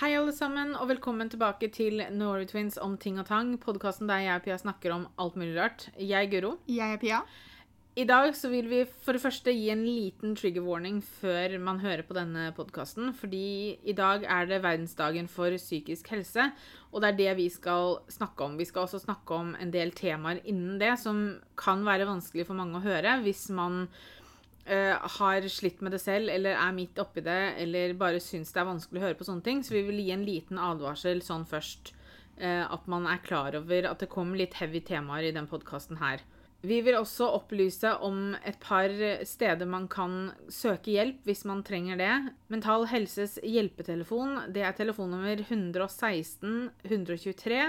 Hei, alle sammen, og velkommen tilbake til Norway Twins om ting og tang. Podkasten der jeg og Pia snakker om alt mulig rart. Jeg er Guro. Jeg er Pia. I dag så vil vi for det første gi en liten trigger warning før man hører på denne podkasten. Fordi i dag er det verdensdagen for psykisk helse, og det er det vi skal snakke om. Vi skal også snakke om en del temaer innen det som kan være vanskelig for mange å høre hvis man eh, har slitt med det selv, eller er midt oppi det, eller bare syns det er vanskelig å høre på sånne ting. Så vi vil gi en liten advarsel sånn først. Uh, at man er klar over at det kommer litt heavy temaer i den podkasten her. Vi vil også opplyse om et par steder man kan søke hjelp hvis man trenger det. Mental Helses hjelpetelefon, det er telefonnummer 116 123.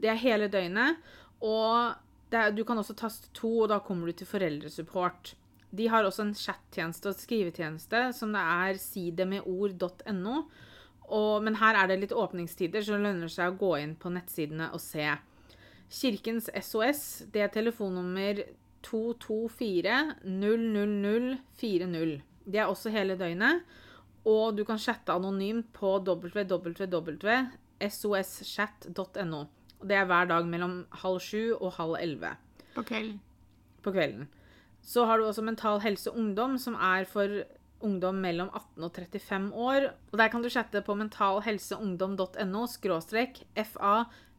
Det er hele døgnet. Og er, du kan også taste to, og da kommer du til foreldresupport. De har også en chattjeneste og skrivetjeneste som det er sidemedord.no. Men her er det litt åpningstider, så det lønner seg å gå inn på nettsidene og se. Kirkens SOS, det er telefonnummer 224 00040. Det er også hele døgnet. Og du kan chatte anonymt på www.soschat.no. Det er hver dag mellom halv sju og halv elleve På kvelden. på kvelden. Så har du også Mental Helse Ungdom, som er for ungdom mellom 18 og 35 år. Og Der kan du chatte på mentalhelseungdom.no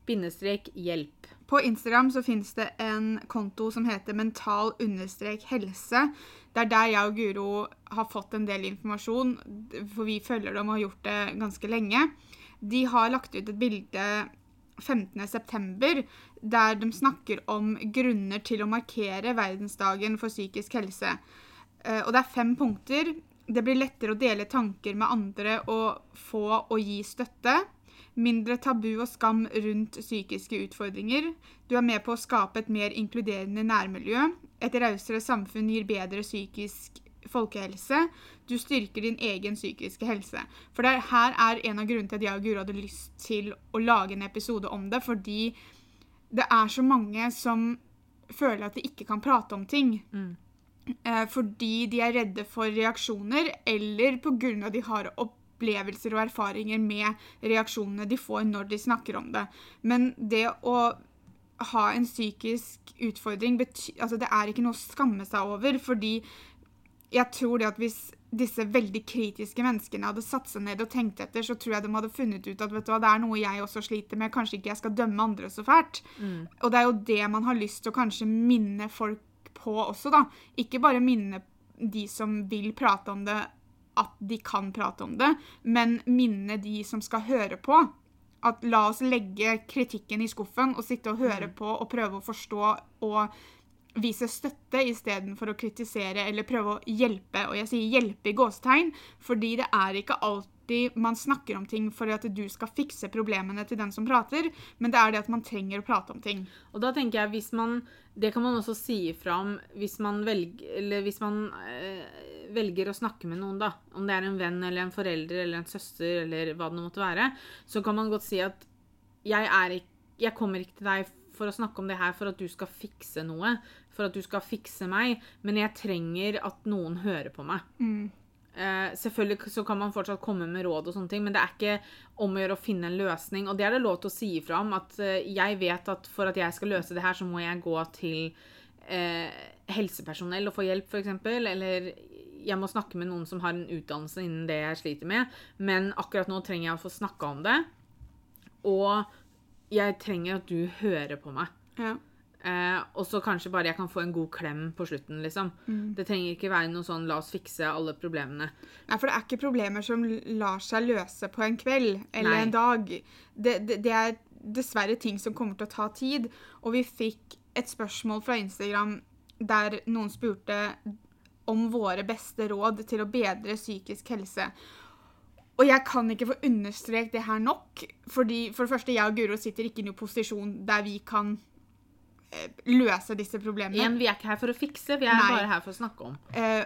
fa-hjelp. På Instagram så finnes det en konto som heter mental-helse. Det er der jeg og Guro har fått en del informasjon, for vi følger dem og har gjort det ganske lenge. De har lagt ut et bilde 15.9. der de snakker om grunner til å markere verdensdagen for psykisk helse. Eh, Og det er fem punkter. Det blir lettere å dele tanker med andre og få og gi støtte. Mindre tabu og skam rundt psykiske utfordringer. Du er med på å skape et mer inkluderende nærmiljø. Et rausere samfunn gir bedre psykisk folkehelse. Du styrker din egen psykiske helse. For det her er en av grunnene til at jeg og Guro hadde lyst til å lage en episode om det, fordi det er så mange som føler at de ikke kan prate om ting. Eh, fordi de er redde for reaksjoner, eller pga. de har opplevelser og erfaringer med reaksjonene de får når de snakker om det. Men det å ha en psykisk utfordring altså Det er ikke noe å skamme seg over, fordi jeg tror det at hvis disse veldig kritiske menneskene hadde satt seg ned og tenkt etter, så tror jeg de hadde funnet ut at vet du hva, det er noe jeg også sliter med. Kanskje ikke jeg skal dømme andre så fælt. Og det er jo det man har lyst til å kanskje minne folk på også, da. Ikke bare minne de som vil prate om det, at de kan prate om det, men minne de som skal høre på. At la oss legge kritikken i skuffen og sitte og høre på og prøve å forstå og vise støtte istedenfor å kritisere eller prøve å hjelpe. Og jeg sier 'hjelpe' i gåstegn, fordi det er ikke alltid man snakker om ting for at du skal fikse problemene til den som prater, men det er det at man trenger å prate om ting. Og da tenker jeg hvis man Det kan man også si ifra om hvis man velger Eller hvis man øh, velger å snakke med noen, da. Om det er en venn eller en forelder eller en søster eller hva det måtte være. Så kan man godt si at jeg er ikke Jeg kommer ikke til deg for å snakke om det her for at du skal fikse noe. For at du skal fikse meg. Men jeg trenger at noen hører på meg. Eh, selvfølgelig så kan man fortsatt komme med råd, og sånne ting, men det er ikke om å gjøre å finne en løsning. Og det er det lov til å si ifra om. At uh, jeg vet at for at jeg skal løse det her, så må jeg gå til uh, helsepersonell og få hjelp, f.eks. Eller jeg må snakke med noen som har en utdannelse innen det jeg sliter med. Men akkurat nå trenger jeg å få snakka om det. Og jeg trenger at du hører på meg. Ja. Eh, og så kanskje bare jeg kan få en god klem på slutten, liksom. Det trenger ikke være noe sånn 'la oss fikse alle problemene'. Nei, for det er ikke problemer som lar seg løse på en kveld eller Nei. en dag. Det, det, det er dessverre ting som kommer til å ta tid. Og vi fikk et spørsmål fra Instagram der noen spurte om våre beste råd til å bedre psykisk helse. Og jeg kan ikke få understreket det her nok. fordi For det første, jeg og Guro sitter ikke i noen posisjon der vi kan løse disse problemene. Igjen, vi er ikke her for å fikse, vi er Nei. bare her for å snakke om. Eh,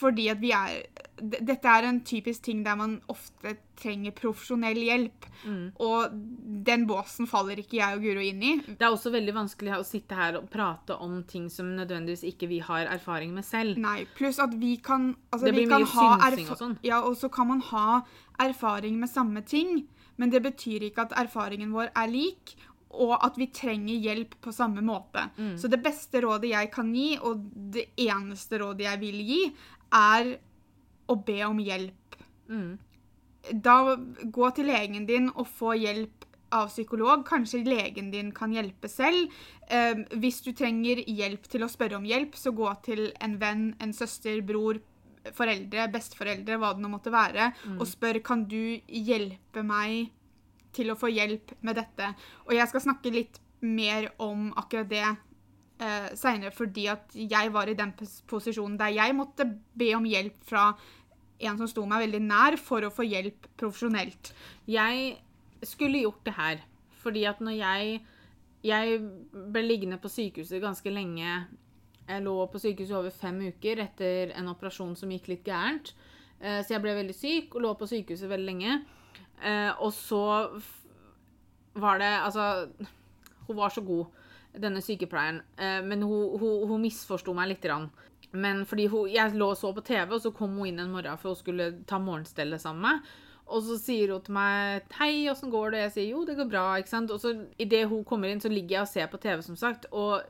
fordi at vi er Dette er en typisk ting der man ofte trenger profesjonell hjelp. Og den båsen faller ikke jeg og Guro inn i. Det er også veldig vanskelig å sitte her og prate om ting som nødvendigvis ikke vi har erfaring med selv. Nei, Pluss at vi kan altså Det vi blir kan mye ha synsing og sånn. Ja, og så kan man ha erfaring med samme ting, men det betyr ikke at erfaringen vår er lik, og at vi trenger hjelp på samme måte. Så det beste rådet jeg kan gi, og det eneste rådet jeg vil gi, er å be om hjelp. Mm. Da gå til legen din og få hjelp av psykolog. Kanskje legen din kan hjelpe selv. Eh, hvis du trenger hjelp til å spørre om hjelp, så gå til en venn, en søster, bror, foreldre, besteforeldre, hva det nå måtte være, og spør kan du hjelpe meg til å få hjelp med dette. Og jeg skal snakke litt mer om akkurat det eh, seinere, fordi at jeg var i den posisjonen der jeg måtte be om hjelp fra en som sto meg veldig nær, for å få hjelp profesjonelt. Jeg skulle gjort det her, fordi at når jeg Jeg ble liggende på sykehuset ganske lenge. Jeg lå på sykehuset over fem uker etter en operasjon som gikk litt gærent. Eh, Så jeg ble veldig syk og lå på sykehuset veldig lenge. Eh, Og så var det Altså, hun var så god, denne sykepleieren, eh, men hun, hun, hun misforsto meg lite grann. Men fordi hun, jeg lå og så på TV, og så kom hun inn en morgen for hun skulle ta morgenstellet sammen med meg. Og så sier hun til meg 'Hei, åssen går det?' Og Jeg sier 'Jo, det går bra'. ikke sant? Og så idet hun kommer inn, så ligger jeg og ser på TV, som sagt. Og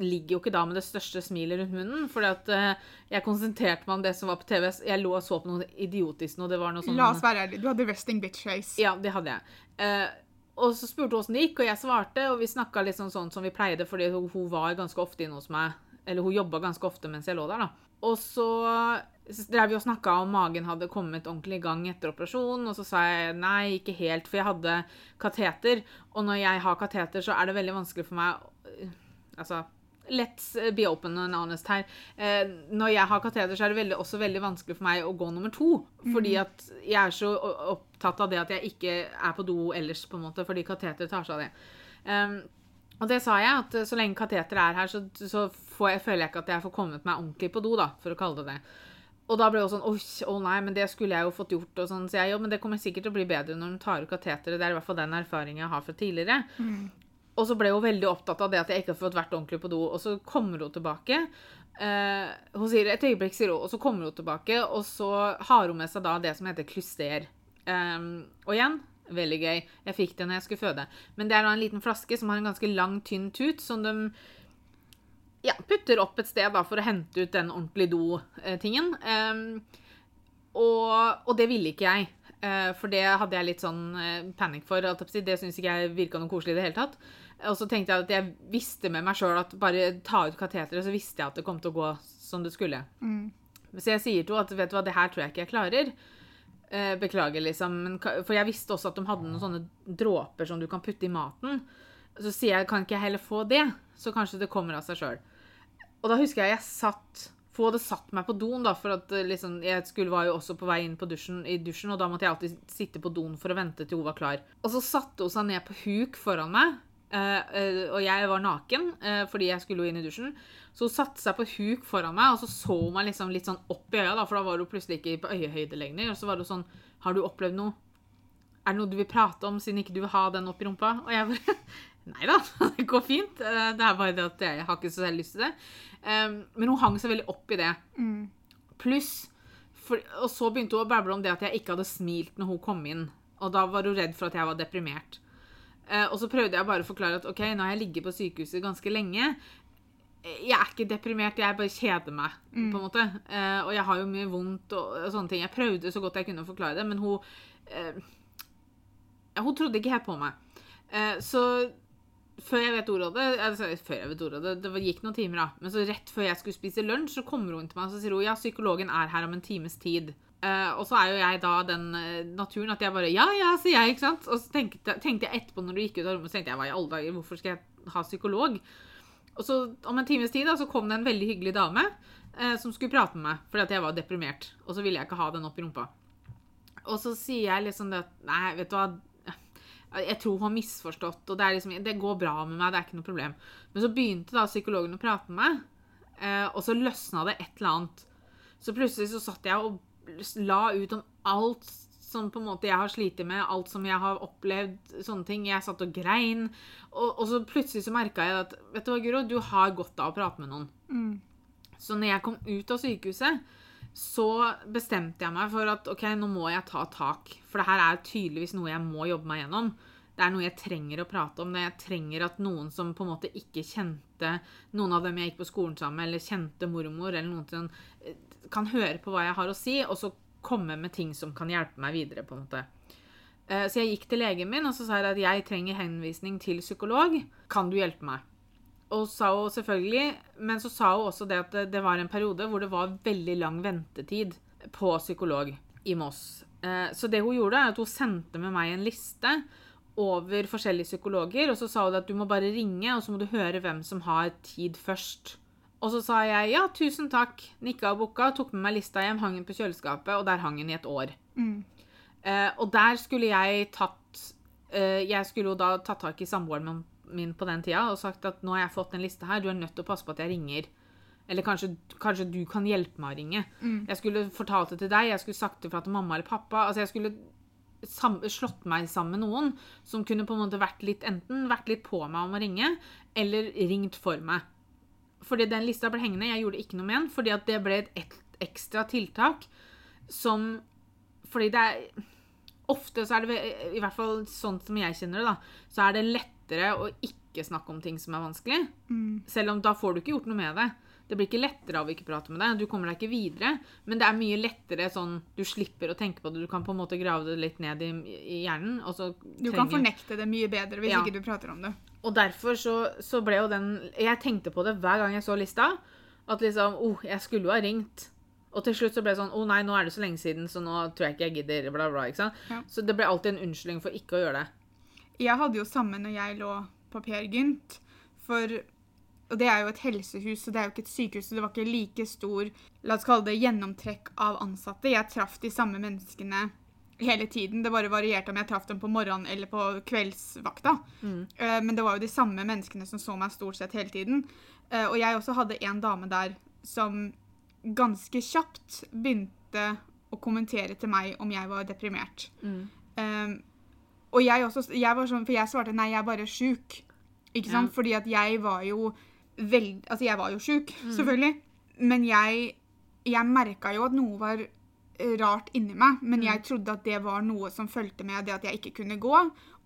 ligger jo ikke da med det største smilet rundt munnen, fordi at eh, jeg konsentrerte meg om det som var på TV. Jeg lå og så på noe idiotisk noe. Det var noe sånn La oss være ærlige, du hadde resting bitch face. ja, det hadde jeg. Uh, og så spurte hun åssen det gikk, og jeg svarte, og vi snakka litt sånn, sånn som vi pleide, fordi hun, hun var ganske ofte inne hos meg. Eller hun jobba ganske ofte mens jeg lå der, da. Og så drev vi og snakka om magen hadde kommet ordentlig i gang etter operasjonen, og så sa jeg nei, ikke helt, for jeg hadde kateter. Og når jeg har kateter, så er det veldig vanskelig for meg Altså Let's be open and honest her. Eh, når jeg har kateter, så er det veldig, også veldig vanskelig for meg å gå nummer to. Fordi at jeg er så opptatt av det at jeg ikke er på do ellers, på en måte, fordi kateter tar seg av det. Um, og det sa jeg, at eh, så lenge kateter er her, så, så får jeg, føler jeg ikke at jeg får kommet meg ordentlig på do, da, for å kalle det det. Og da ble hun sånn å nei, men det skulle jeg jo fått gjort. Og sånn, så jeg jo, men det kommer sikkert til å bli bedre når hun tar ut kateteret. Det er i hvert fall den erfaringen jeg har fra tidligere. Og så ble hun veldig opptatt av det at jeg ikke har fått vært ordentlig på do. Og så kommer hun tilbake. Eh, hun sier et øyeblikk, sier hun, og så kommer hun tilbake, og så har hun med seg da det som heter klyster. Um, og igjen, veldig gøy. Jeg fikk det når jeg skulle føde. Men det er da en liten flaske som har en ganske lang, tynn tut, som de ja, putter opp et sted da, for å hente ut den ordentlige do-tingen. Um, og, og det ville ikke jeg. eh, for det hadde jeg litt sånn eh, panikk for. Det syns ikke jeg virka noe koselig i det hele tatt. Og så tenkte jeg at jeg visste med meg sjøl at bare ta ut kateteret, så visste jeg at det kom til å gå som det skulle. Så jeg sier til henne at vet du hva, det her tror jeg ikke jeg klarer. Eh, beklager, liksom. For jeg visste også at de hadde noen sånne dråper som du kan putte i maten. Så sier jeg kan ikke jeg heller få det, så kanskje det kommer av seg sjøl. Og da husker jeg jeg satt hun hadde satt meg på doen, da, for at eh, liksom, jeg skulle, var jo også på vei inn på dusjen, i dusjen, og da måtte jeg alltid sitte på doen for å vente til hun var klar. Og så satte hun seg ned på huk foran meg, og jeg var naken eh, fordi jeg skulle inn i dusjen. Så hun satte seg på huk foran meg, og så så hun meg liksom litt sånn opp i øya, da, for da var hun plutselig ikke på øyehøyde lenger. Og så var hun sånn Har du opplevd noe? Er det noe du vil prate om, siden ikke du vil ha den opp i rumpa? Og jeg bare Nei da, det går fint. Eh, Det er bare det at jeg har ikke så selv lyst til det. Men hun hang seg veldig opp i det. Pluss Og så begynte hun å bable om det at jeg ikke hadde smilt når hun kom inn. Og da var hun redd for at jeg var deprimert. Eh, og så prøvde jeg bare å forklare at ok, nå har jeg ligget på sykehuset ganske lenge. Jeg er ikke deprimert, jeg bare kjeder meg, på en måte. Eh, og jeg har jo mye vondt og, og sånne ting. Jeg prøvde så godt jeg kunne å forklare det, men hun eh, Hun trodde ikke helt på meg. Eh, så før jeg vet ordet av det, altså, før jeg vet ordet av det, det gikk noen timer da, men så rett før jeg skulle spise lunsj, så kommer hun til meg og så sier hun, ja, psykologen er her om en times tid. Eh, og så er jo jeg da den uh, naturen at jeg bare, ja, ja, sier jeg, ikke sant? Og så tenkte, tenkte jeg etterpå når du gikk ut av rommet, så tenkte jeg, hva i alle dager, hvorfor skal jeg ha psykolog? Og så om en times tid da, så kom det en veldig hyggelig dame uh, som skulle prate med meg, fordi at jeg var deprimert, og så ville jeg ikke ha den opp i rumpa. Og så sier jeg liksom det at Nei, vet du hva Jeg tror hun har misforstått, og det, liksom, det går bra med meg, det er ikke noe problem. Men så begynte da psykologen å prate med meg, og så løsna det et eller annet. Så plutselig så satt jeg og la ut om alt som på en måte jeg har slitt med, alt som jeg har opplevd, sånne ting. Jeg satt og grein. Og, og så plutselig så merka jeg at vet du hva, Guro, du har godt av å prate med noen. Så når jeg kom ut av sykehuset, så bestemte jeg meg for at ok, nå må jeg ta tak. For det her er tydeligvis noe jeg må jobbe meg gjennom. Det er noe jeg trenger å prate om. Det jeg trenger at noen som på en måte ikke kjente noen av dem jeg gikk på skolen sammen med, eller kjente mormor, eller noen som kan høre på hva jeg har å si, og så komme med ting som kan hjelpe meg videre. på en måte. Eh, Så jeg gikk til legen min og så sa jeg at jeg trenger henvisning til psykolog. Kan du hjelpe meg? Og sa hun selvfølgelig, men så sa hun også det at det, var en periode hvor det var veldig lang ventetid på psykolog i Moss. Eh, Så det hun gjorde, er at hun sendte med meg en liste over forskjellige psykologer, og så sa hun at du må bare ringe, og så må du høre hvem som har tid først. Og så sa jeg ja, tusen takk, nikka og bukka, tok med meg lista hjem, hang den på kjøleskapet, og der hang den i et år. Mm. Eh, og der skulle jeg tatt eh, Jeg skulle jo da tatt tak i samboeren min, min på den tida og sagt at nå har jeg fått en liste her, du er nødt til å passe på at jeg ringer. Eller kanskje, kanskje du kan hjelpe meg å ringe. Mm. Jeg skulle fortalt det til deg, jeg skulle sagt det fra til mamma eller pappa. Altså jeg skulle sam slått meg sammen med noen som kunne på en måte vært litt enten vært litt på meg om å ringe, eller ringt for meg. Fordi den lista ble hengende, jeg gjorde ikke noe med den, fordi at det ble et ekstra tiltak som Fordi det er Ofte så er det, i hvert fall sånn som jeg kjenner det, da, så er det lettere å ikke snakke om ting som er vanskelig. Mm. Selv om da får du ikke gjort noe med det. Det blir ikke lettere av å ikke prate med deg. Du kommer deg ikke videre. Men det er mye lettere sånn Du slipper å tenke på det. Du kan på en måte grave det litt ned i, i hjernen. Og så Du kan fornekte det mye bedre hvis Ja. ikke du prater om det. Og derfor så, så ble jo den Jeg tenkte på det hver gang jeg så lista. At liksom oh, jeg skulle jo ha ringt. Og til slutt så ble det sånn Å oh, nei, nå er det så lenge siden, så nå tror jeg ikke jeg gidder. Bla, bla, ikke sant? Ja. Så det ble alltid en unnskyldning for ikke å gjøre det. Jeg hadde jo samme når jeg lå på Per Gynt. For Og det er jo et helsehus, så det er jo ikke et sykehus, så det var ikke like stor la oss kalle det gjennomtrekk av ansatte. Jeg traff de samme menneskene hele tiden. Det bare varierte om jeg traff dem på morgenen eller på kveldsvakta. Eh, Men det var jo de samme menneskene som så meg stort sett hele tiden. Uh, Og jeg også hadde en dame der som ganske kjapt begynte å kommentere til meg om jeg var deprimert. Um, og jeg også, jeg var sånn, for jeg svarte nei, jeg er bare sjuk. Ikke sant? Ja. Fordi at jeg var jo veld, Altså, jeg var jo sjuk, selvfølgelig. Men jeg, jeg merka jo at noe var rart inni meg. Men jeg trodde at det var noe som fulgte med det at jeg ikke kunne gå.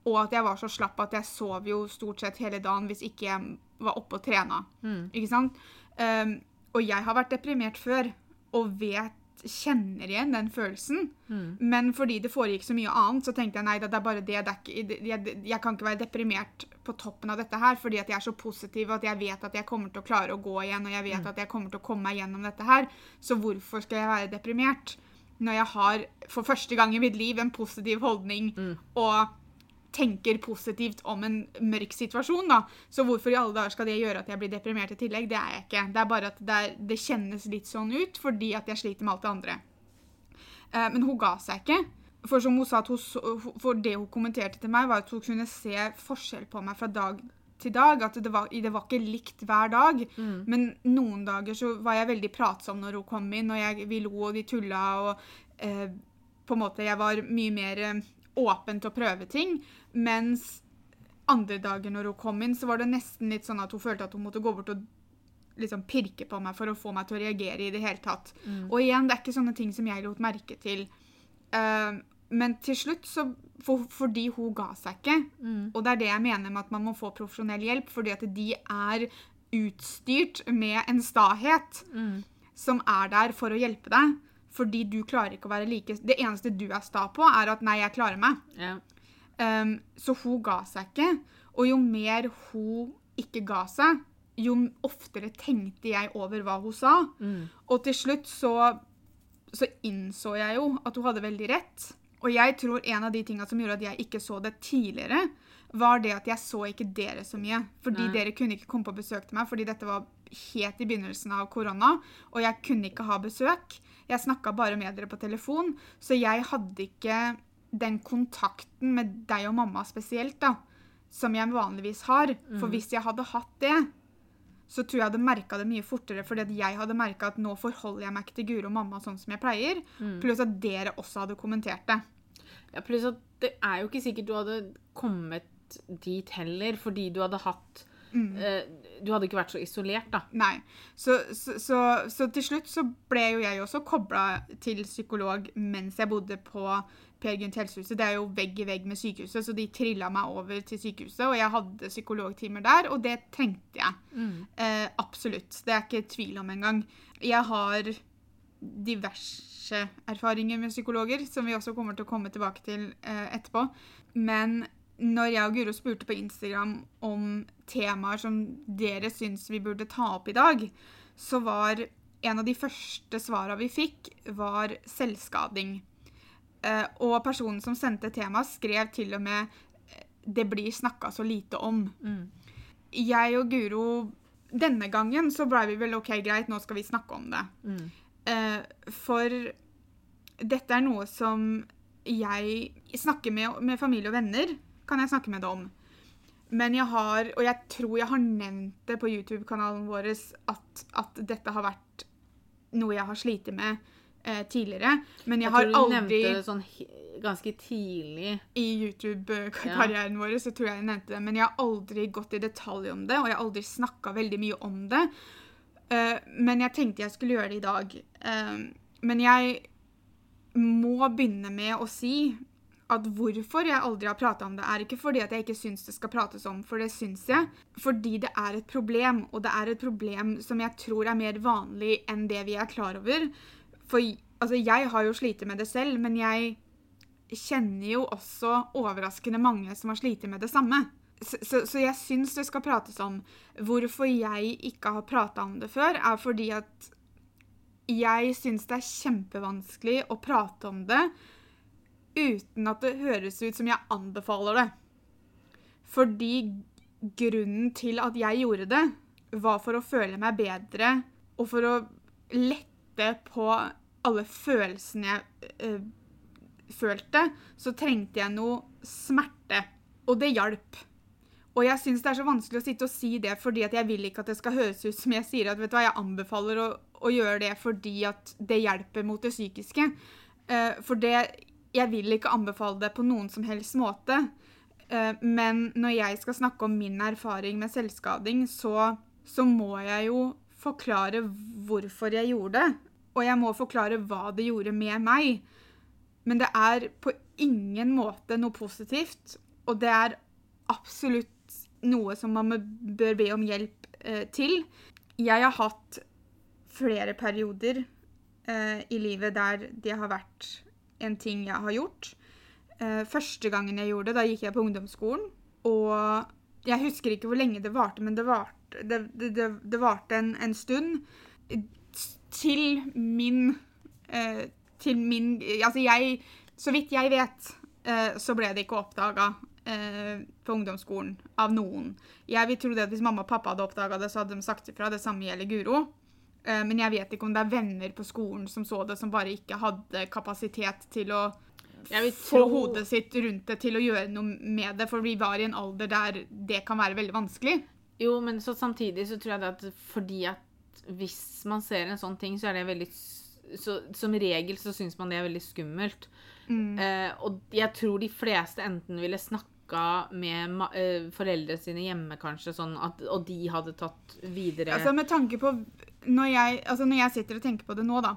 Og at jeg var så slapp at jeg sov jo stort sett hele dagen hvis ikke jeg var oppe og trena. Ikke sant? Um, og jeg har vært deprimert før og vet kjenner igjen den følelsen. Men fordi det foregikk så mye annet, så tenkte jeg nei, det er bare det. det er ikke, jeg, jeg kan ikke være deprimert på toppen av dette her, fordi at jeg er så positiv og at jeg vet at jeg kommer til å klare å gå igjen, og jeg vet at jeg kommer til å komme meg gjennom dette her. Så hvorfor skal jeg være deprimert når jeg har for første gang i mitt liv en positiv holdning og tenker positivt om en mørk situasjon, da. Så hvorfor i alle dager skal det gjøre at jeg blir deprimert i tillegg? Det er jeg ikke. Det er bare at det, er, det kjennes litt sånn ut fordi at jeg sliter med alt det andre. Eh, men hun ga seg ikke. For som hun sa, hun, for det hun kommenterte til meg, var at hun kunne se forskjell på meg fra dag til dag. At det var, det var ikke likt hver dag. Men noen dager så var jeg veldig pratsom når hun kom inn, og jeg, vi lo og vi tulla. og eh, på en måte Jeg var mye mer eh, åpen til å prøve ting. Mens andre dager når hun kom inn, så var det nesten litt sånn at hun følte at hun måtte gå bort og liksom pirke på meg for å få meg til å reagere i det hele tatt. Og igjen, det er ikke sånne ting som jeg lot merke til. Eh, men til slutt, så for, fordi hun ga seg ikke, og det er det jeg mener med at man må få profesjonell hjelp, fordi at de er utstyrt med en stahet som er der for å hjelpe deg. Fordi du klarer ikke å være like Det eneste du er sta på, er at 'nei, jeg klarer meg'. Ja. Um, så hun ga seg ikke. Og jo mer hun ikke ga seg, jo oftere tenkte jeg over hva hun sa. Og til slutt så, så innså jeg jo at hun hadde veldig rett. Og jeg tror en av de tingene som gjorde at jeg ikke så det tidligere, var det at jeg så ikke dere så mye. Fordi Nei. dere kunne ikke komme på besøk til meg, fordi dette var helt i begynnelsen av korona. Og jeg kunne ikke ha besøk. Jeg snakka bare med dere på telefon, så jeg hadde ikke den kontakten med deg og mamma spesielt, da, som jeg vanligvis har. For hvis jeg hadde hatt det, så tror jeg hadde merka det mye fortere, fordi jeg hadde merka at nå forholder jeg meg ikke til Guro og mamma sånn som jeg pleier. Pluss at dere også hadde kommentert det. Ja, pluss at det er jo ikke sikkert du hadde kommet dit heller, fordi du hadde hatt eh, Du hadde ikke vært så isolert, da. Nei. Så, så, så, så til slutt så ble jo jeg også kobla til psykolog mens jeg bodde på Per Gynt helsehuset. Det er jo vegg i vegg med sykehuset, så de trilla meg over til sykehuset. Og jeg hadde psykologtimer der, og det trengte jeg. Eh, absolutt. Det er ikke tvil om engang. Jeg har diverse erfaringer med psykologer, som vi også kommer til å komme tilbake til eh, etterpå. Men når jeg og Guro spurte på Instagram om temaer som dere syns vi burde ta opp i dag, så var en av de første svara vi fikk, var selvskading. Eh, og personen som sendte temaet, skrev til og med eh, 'det blir snakka så lite om'. Jeg og Guro Denne gangen så blei vi vel OK, greit, nå skal vi snakke om det. Eh, for dette er noe som jeg snakker med, med familie og venner, kan jeg snakke med det om. Men jeg har, og jeg tror jeg har nevnt det på YouTube-kanalen vår, at, at dette har vært noe jeg har slitt med eh, tidligere. Men jeg, Jeg, har tror du nevnte det sånn ganske tidlig. i YouTube-karrieren vår, så tror jeg jeg nevnte det. Men jeg har aldri gått i detalj om det, og jeg har aldri snakka veldig mye om det. Eh, men jeg tenkte jeg skulle gjøre det i dag. Eh, men jeg må begynne med å si at hvorfor jeg aldri har prata om det, er ikke fordi at jeg ikke syns det skal prates om, for det syns jeg. Fordi det er et problem, og det er et problem som jeg tror er mer vanlig enn det vi er klar over. For altså, jeg har jo slitt med det selv, men jeg kjenner jo også overraskende mange som har slitt med det samme. Så, så, så jeg syns det skal prates om. Hvorfor jeg ikke har prata om det før, er fordi at jeg syns det er kjempevanskelig å prate om det uten at det høres ut som jeg anbefaler det. Fordi grunnen til at jeg gjorde det, var for å føle meg bedre og for å lette på alle følelsene jeg øh, følte, så trengte jeg noe smerte. Og det hjalp. Og jeg syns det er så vanskelig å sitte og si det fordi at jeg vil ikke at det skal høres ut som jeg sier at vet du hva, jeg anbefaler å, å gjøre det fordi at det hjelper mot det psykiske. Uh, for det Jeg vil ikke anbefale det på noen som helst måte. Eh, men når jeg skal snakke om min erfaring med selvskading, så, så må jeg jo forklare hvorfor jeg gjorde det. Og jeg må forklare hva det gjorde med meg. Men det er på ingen måte noe positivt, og det er absolutt noe som man bør be om hjelp eh, til. Jeg har hatt flere perioder eh, i livet der det har vært en ting jeg har gjort. Eh, første gangen jeg gjorde det, da gikk jeg på ungdomsskolen. Og jeg husker ikke hvor lenge det varte, men det varte, det, det, det, varte en, en stund. Til min eh, Til min Altså, jeg Så vidt jeg vet, eh, så ble det ikke oppdaga eh, på ungdomsskolen av noen. Jeg vil tro det at hvis mamma og pappa hadde oppdaga det, så hadde de sagt ifra. Det samme gjelder Guro. Eh, men jeg vet ikke om det er venner på skolen som så det, som bare ikke hadde kapasitet til å vil få hodet sitt rundt det til å gjøre noe med det, for vi var i en alder der det kan være veldig vanskelig. Jo, men så samtidig så tror jeg det at fordi at hvis man ser en sånn ting, så er det veldig så, Som regel så syns man det er veldig skummelt. Eh, og jeg tror de fleste enten ville snakke med ma eh, foreldrene sine hjemme, kanskje, sånn at, og de hadde tatt videre Altså med tanke på når jeg, altså når jeg sitter og tenker på det nå, da.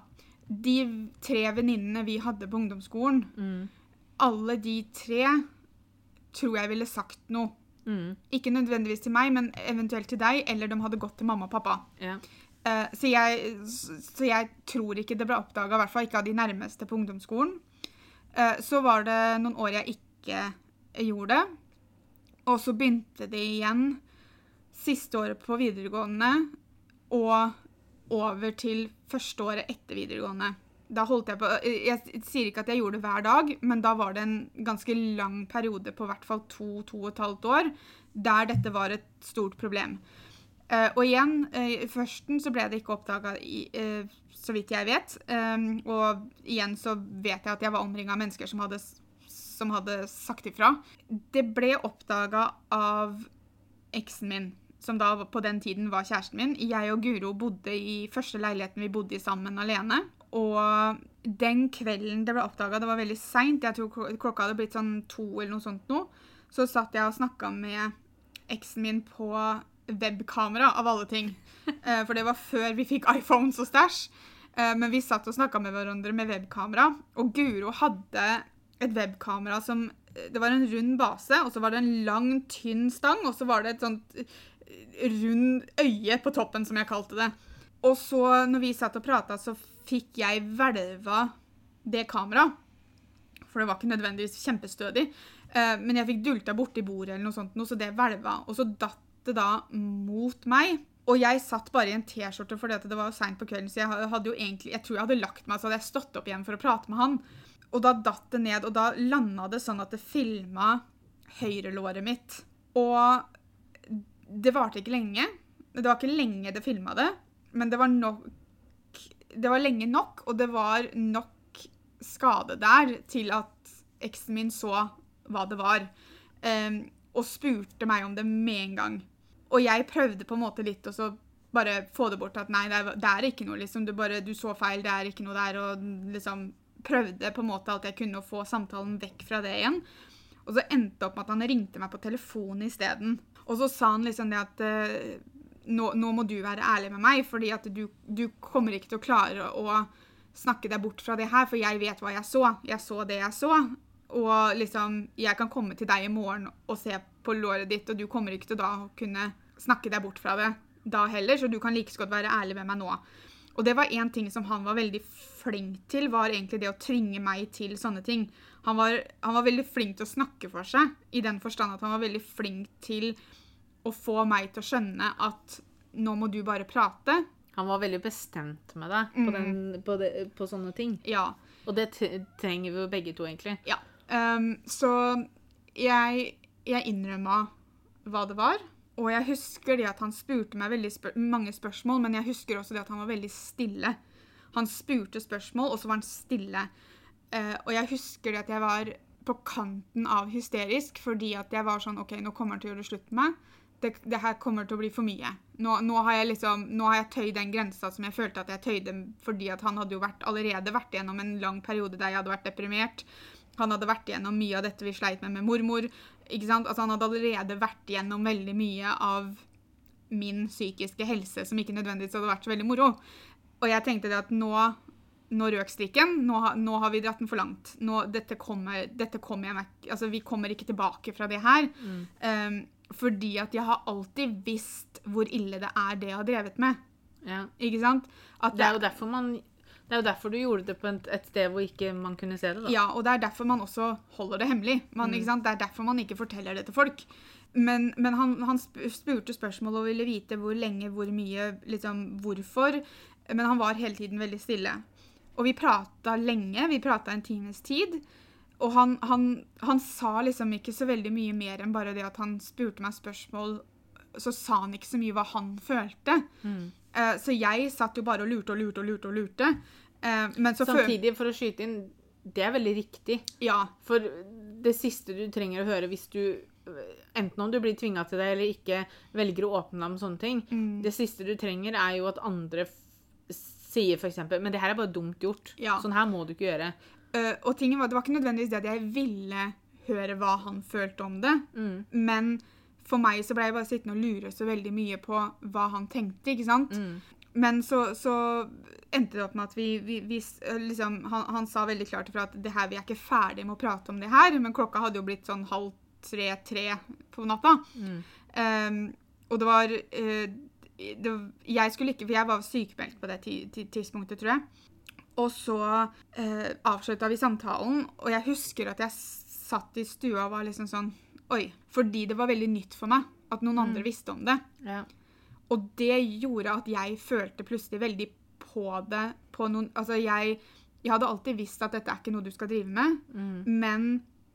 De tre venninnene vi hadde på ungdomsskolen, mm, alle de tre tror jeg ville sagt noe. mm, Ikke nødvendigvis til meg, men eventuelt til deg, eller de hadde gått til mamma og pappa. ja. Uh, så, jeg, så jeg tror ikke det ble oppdaga, i hvert fall ikke av de nærmeste på ungdomsskolen. Uh, så var det noen år jeg ikke gjorde det. Og så begynte det igjen siste året på videregående og over til første året etter videregående. Da holdt jeg på Jeg sier ikke at jeg gjorde det hver dag, men da var det en ganske lang periode på hvert fall to, to og et halvt år der dette var et stort problem. Uh, og igjen, uh, førsten så ble det ikke oppdaga, uh, så vidt jeg vet. Um, og igjen så vet jeg at jeg var omringa av mennesker som hadde, som hadde sagt ifra. Det ble oppdaga av eksen min, som da på den tiden var kjæresten min. Jeg og Guro bodde i første leiligheten vi bodde i sammen alene. Og den kvelden det ble oppdaga, det var veldig seint, jeg tror klokka hadde blitt sånn to eller noe sånt nå, så satt jeg og snakka med eksen min på webkamera, av alle ting. Eh, for det var før vi fikk iPhones og stæsj. Eh, men vi satt og snakka med hverandre med webkamera, og Guro hadde et webkamera som Det var en rund base, og så var det en lang, tynn stang, og så var det et sånt rund øye på toppen, som jeg kalte det. Og så, når vi satt og prata, så fikk jeg hvelva det kameraet. For det var ikke nødvendigvis kjempestødig. Eh, men jeg fikk dulta borti bordet, eller noe sånt, så det hvelva. Og så datt det da mot meg. Og jeg satt bare i en T-skjorte for det var jo seint på kvelden, så jeg hadde jo egentlig, jeg tror jeg hadde lagt meg, så hadde jeg stått opp igjen for å prate med han. Og da datt det ned, og da landa det sånn at det filma høyrelåret mitt. Og det varte ikke lenge. Det var ikke lenge det filma det, men det var nok Det var lenge nok, og det var nok skade der til at eksen min så hva det var, um, og spurte meg om det med en gang. Og jeg prøvde på en måte litt å bare få det bort at nei, det er, det er ikke noe, liksom. Du, bare, du så feil, det er ikke noe der. Og liksom prøvde på en måte alt jeg kunne få samtalen vekk fra det igjen. Og så endte det opp med at han ringte meg på telefonen isteden. Og så sa han liksom det at uh, nå, nå, må du være ærlig med meg, fordi at du, du, kommer ikke til å klare å snakke deg bort fra det her, for jeg vet hva jeg så. Jeg så det jeg så. Og liksom, jeg kan komme til deg i morgen og se på låret ditt, og du kommer ikke til å kunne snakke deg bort fra det da heller, så du kan like så godt være ærlig med meg nå. Og det var én ting som han var veldig flink til, var egentlig det å tvinge meg til sånne ting. Han var, han var, veldig flink til å snakke for seg, i den forstand at han var veldig flink til å få meg til å skjønne at nå må du bare prate. Han var veldig bestemt med deg på, den, mm. på, det, på sånne ting. Ja. Og det trenger vi jo begge to, egentlig. Ja. Um, så jeg, jeg innrømma hva det var. Og jeg husker det at han spurte meg veldig spør mange spørsmål, men jeg husker også det at han var veldig stille. Han spurte spørsmål, og så var han stille. Uh, og jeg husker det at jeg var på kanten av hysterisk fordi at jeg var sånn OK, nå kommer han til å gjøre slutt med meg. Det, det, her kommer til å bli for mye. Nå, nå, har jeg liksom, nå har jeg tøyd den grensa som jeg følte at jeg tøyde fordi at han hadde jo vært, allerede vært gjennom en lang periode der jeg hadde vært deprimert. Han hadde vært gjennom mye av dette vi sleit med med mormor. Altså Han hadde allerede vært gjennom veldig mye av min psykiske helse som ikke nødvendigvis hadde vært så veldig moro. Og jeg tenkte det at nå, nå røk strikken. Nå, nå, har vi dratt den for langt. Nå, dette kommer, dette kommer jeg meg Altså, vi kommer ikke tilbake fra det her. Mm. Um, fordi at jeg har alltid visst hvor ille det er, det jeg har drevet med. Ja. Ikke sant? At det er jo derfor man det er jo derfor du gjorde det på et sted hvor ikke man kunne se det. da. Ja, og det er derfor man også holder det hemmelig. Man, mm. Det er derfor man ikke forteller det til folk. Men, men han, han, spurte spørsmål og ville vite hvor lenge, hvor mye, liksom hvorfor. Men han var hele tiden veldig stille. Og vi prata lenge. Vi prata en times tid. Og han, han, han, sa liksom ikke så veldig mye mer enn bare det at han spurte meg spørsmål. Så sa han ikke så mye hva han følte. Mm. Uh, så jeg satt jo bare og lurte og lurte og lurte. og lurte. Uh, Samtidig, for å skyte inn, det er veldig riktig. Ja. For det siste du trenger å høre hvis du Enten om du blir tvinga til det eller ikke, velger å åpne deg om sånne ting. Mm. Det siste du trenger, er jo at andre sier f.eks.: Men det her er bare dumt gjort. Ja. Sånn her må du ikke gjøre. Uh, og tingen var, Det var ikke nødvendigvis det at jeg ville høre hva han følte om det, mm. men for meg så ble jeg bare sittende og lure så veldig mye på hva han tenkte, ikke sant? Mm. Men så, så, endte det opp med at vi, vi, vi liksom, han, han, sa veldig klart ifra at det her, vi er ikke ferdig med å prate om det her, men klokka hadde jo blitt sånn halv tre-tre på natta. Mm. Um, og det var, uh, det Jeg skulle ikke For jeg var sykemeldt på det tidspunktet, tror jeg. Og så uh, avslutta vi samtalen, og jeg husker at jeg satt i stua og var liksom sånn Oi. Fordi det var veldig nytt for meg at noen mm. andre visste om det. Ja. Og det gjorde at jeg følte plutselig veldig på det på noen Altså, jeg, jeg hadde alltid visst at dette er ikke noe du skal drive med, mm. men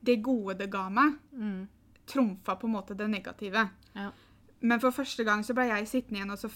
det gode det ga meg, mm. trumfa på en måte det negative. Ja. Men for første gang så ble jeg sittende igjen og så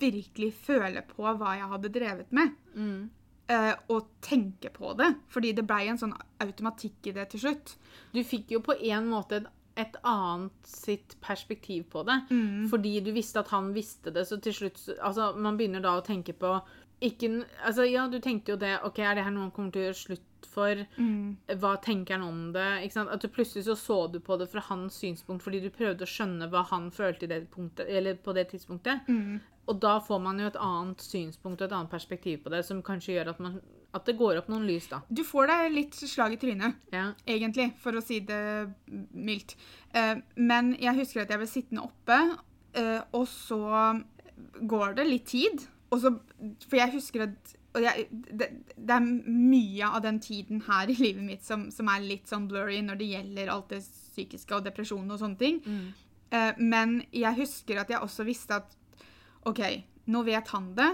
virkelig føle på hva jeg hadde drevet med. Mm. Uh, og tenke på det. Fordi det blei en sånn automatikk i det til slutt. Du fikk jo på en måte et et annet sitt perspektiv på det. Mm. Fordi du visste at han visste det, så til slutt Altså, man begynner da å tenke på ikke Altså, ja, du tenkte jo det. OK, er det her noe han kommer til å gjøre slutt for? Mm. Hva tenker han om det? Ikke sant? At du plutselig så så du på det fra hans synspunkt fordi du prøvde å skjønne hva han følte i det punktet, eller på det tidspunktet. Mm. Og da får man jo et annet synspunkt og et annet perspektiv på det, som kanskje gjør at, man, at det går opp noen lys, da. Du får deg litt slag i trynet. Ja. egentlig, for å si det mildt. Uh, men jeg husker at jeg ble sittende oppe, uh, og så går det litt tid. Og så, for jeg husker at og jeg, det, det er mye av den tiden her i livet mitt som, som er litt sånn blurry når det gjelder alt det psykiske og depresjon og sånne ting. Mm. Eh, men jeg husker at jeg også visste at OK, nå vet han det.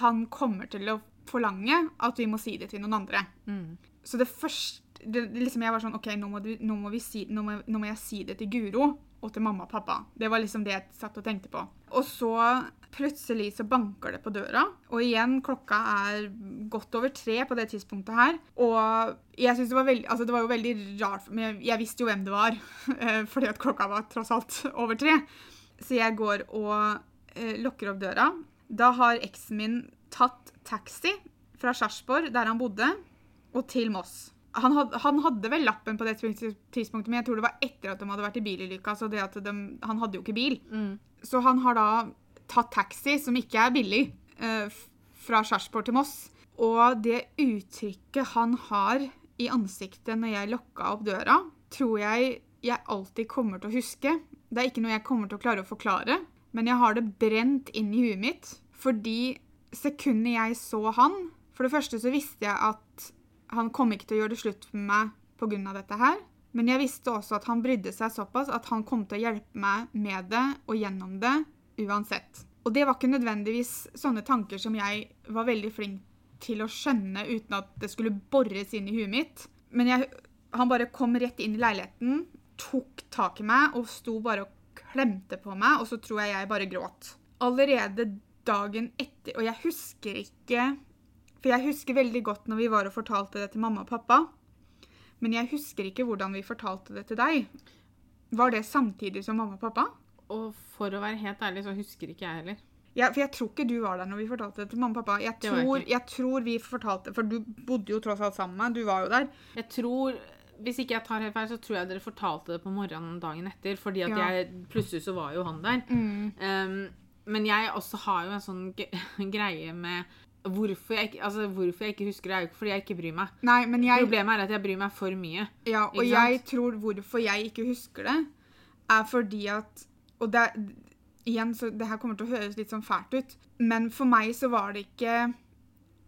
Han kommer til å forlange at vi må si det til noen andre. Mm. Så det første det, liksom Jeg var sånn OK, nå må, du, nå, må vi si, nå, må, nå må jeg si det til Guro og til mamma og pappa. Det var liksom det jeg satt og tenkte på. Og så plutselig så banker det på døra. Og igjen, klokka er godt over tre på det tidspunktet her. Og jeg synes det var veldig Altså, det var jo veldig rart, men jeg, jeg visste jo hvem det var. eh, Fordi at klokka var tross alt over tre. Så jeg går og eh, lukker opp døra. Da har eksen min tatt taxi fra Sarpsborg, der han bodde, og til Moss. Han hadde, han hadde vel lappen på det tidspunktet, men jeg tror det var etter at de hadde vært i bilulykka. Så det at de, han hadde jo ikke bil. Mm. Så han har da tatt taxi, som ikke er billig, eh, fra Sarpsborg til Moss. Og det uttrykket han har i ansiktet når jeg lokka opp døra, tror jeg jeg alltid kommer til å huske. Det er ikke noe jeg kommer til å klare å forklare, men jeg har det brent inn i huet mitt. Fordi sekundet jeg så han For det første så visste jeg at han kom ikke til å gjøre det slutt med meg pga. dette her. Men jeg visste også at han brydde seg såpass at han kom til å hjelpe meg med det og gjennom det uansett. Og det var ikke nødvendigvis sånne tanker som jeg var veldig flink til å skjønne uten at det skulle bores inn i huet mitt. Men jeg, han bare kom rett inn i leiligheten, tok tak i meg og sto bare og klemte på meg, og så tror jeg jeg bare gråt. Allerede dagen etter Og jeg husker ikke For jeg husker veldig godt når vi var og fortalte det til mamma og pappa. Men jeg husker ikke hvordan vi fortalte det til deg. Var det samtidig som mamma og pappa? Og for å være helt ærlig, så husker ikke jeg heller. Ja, for jeg tror ikke du var der når vi fortalte det til mamma og pappa. Jeg tror, jeg tror vi fortalte For du bodde jo tross alt sammen med. Du var jo der. Jeg tror Hvis ikke jeg tar helt feil, så tror jeg dere fortalte det på morgenen dagen etter. Fordi at Ja. jeg Plutselig så var jo han der. Um, men jeg også har jo en sånn greie med hvorfor jeg, altså hvorfor jeg ikke husker det, er jo ikke fordi jeg ikke bryr meg. Nei, men jeg Problemet er at jeg bryr meg for mye. Ja, og jeg tror hvorfor jeg ikke husker det, er fordi at Og det Igjen, så det her kommer til å høres litt sånn fælt ut, men for meg så var det ikke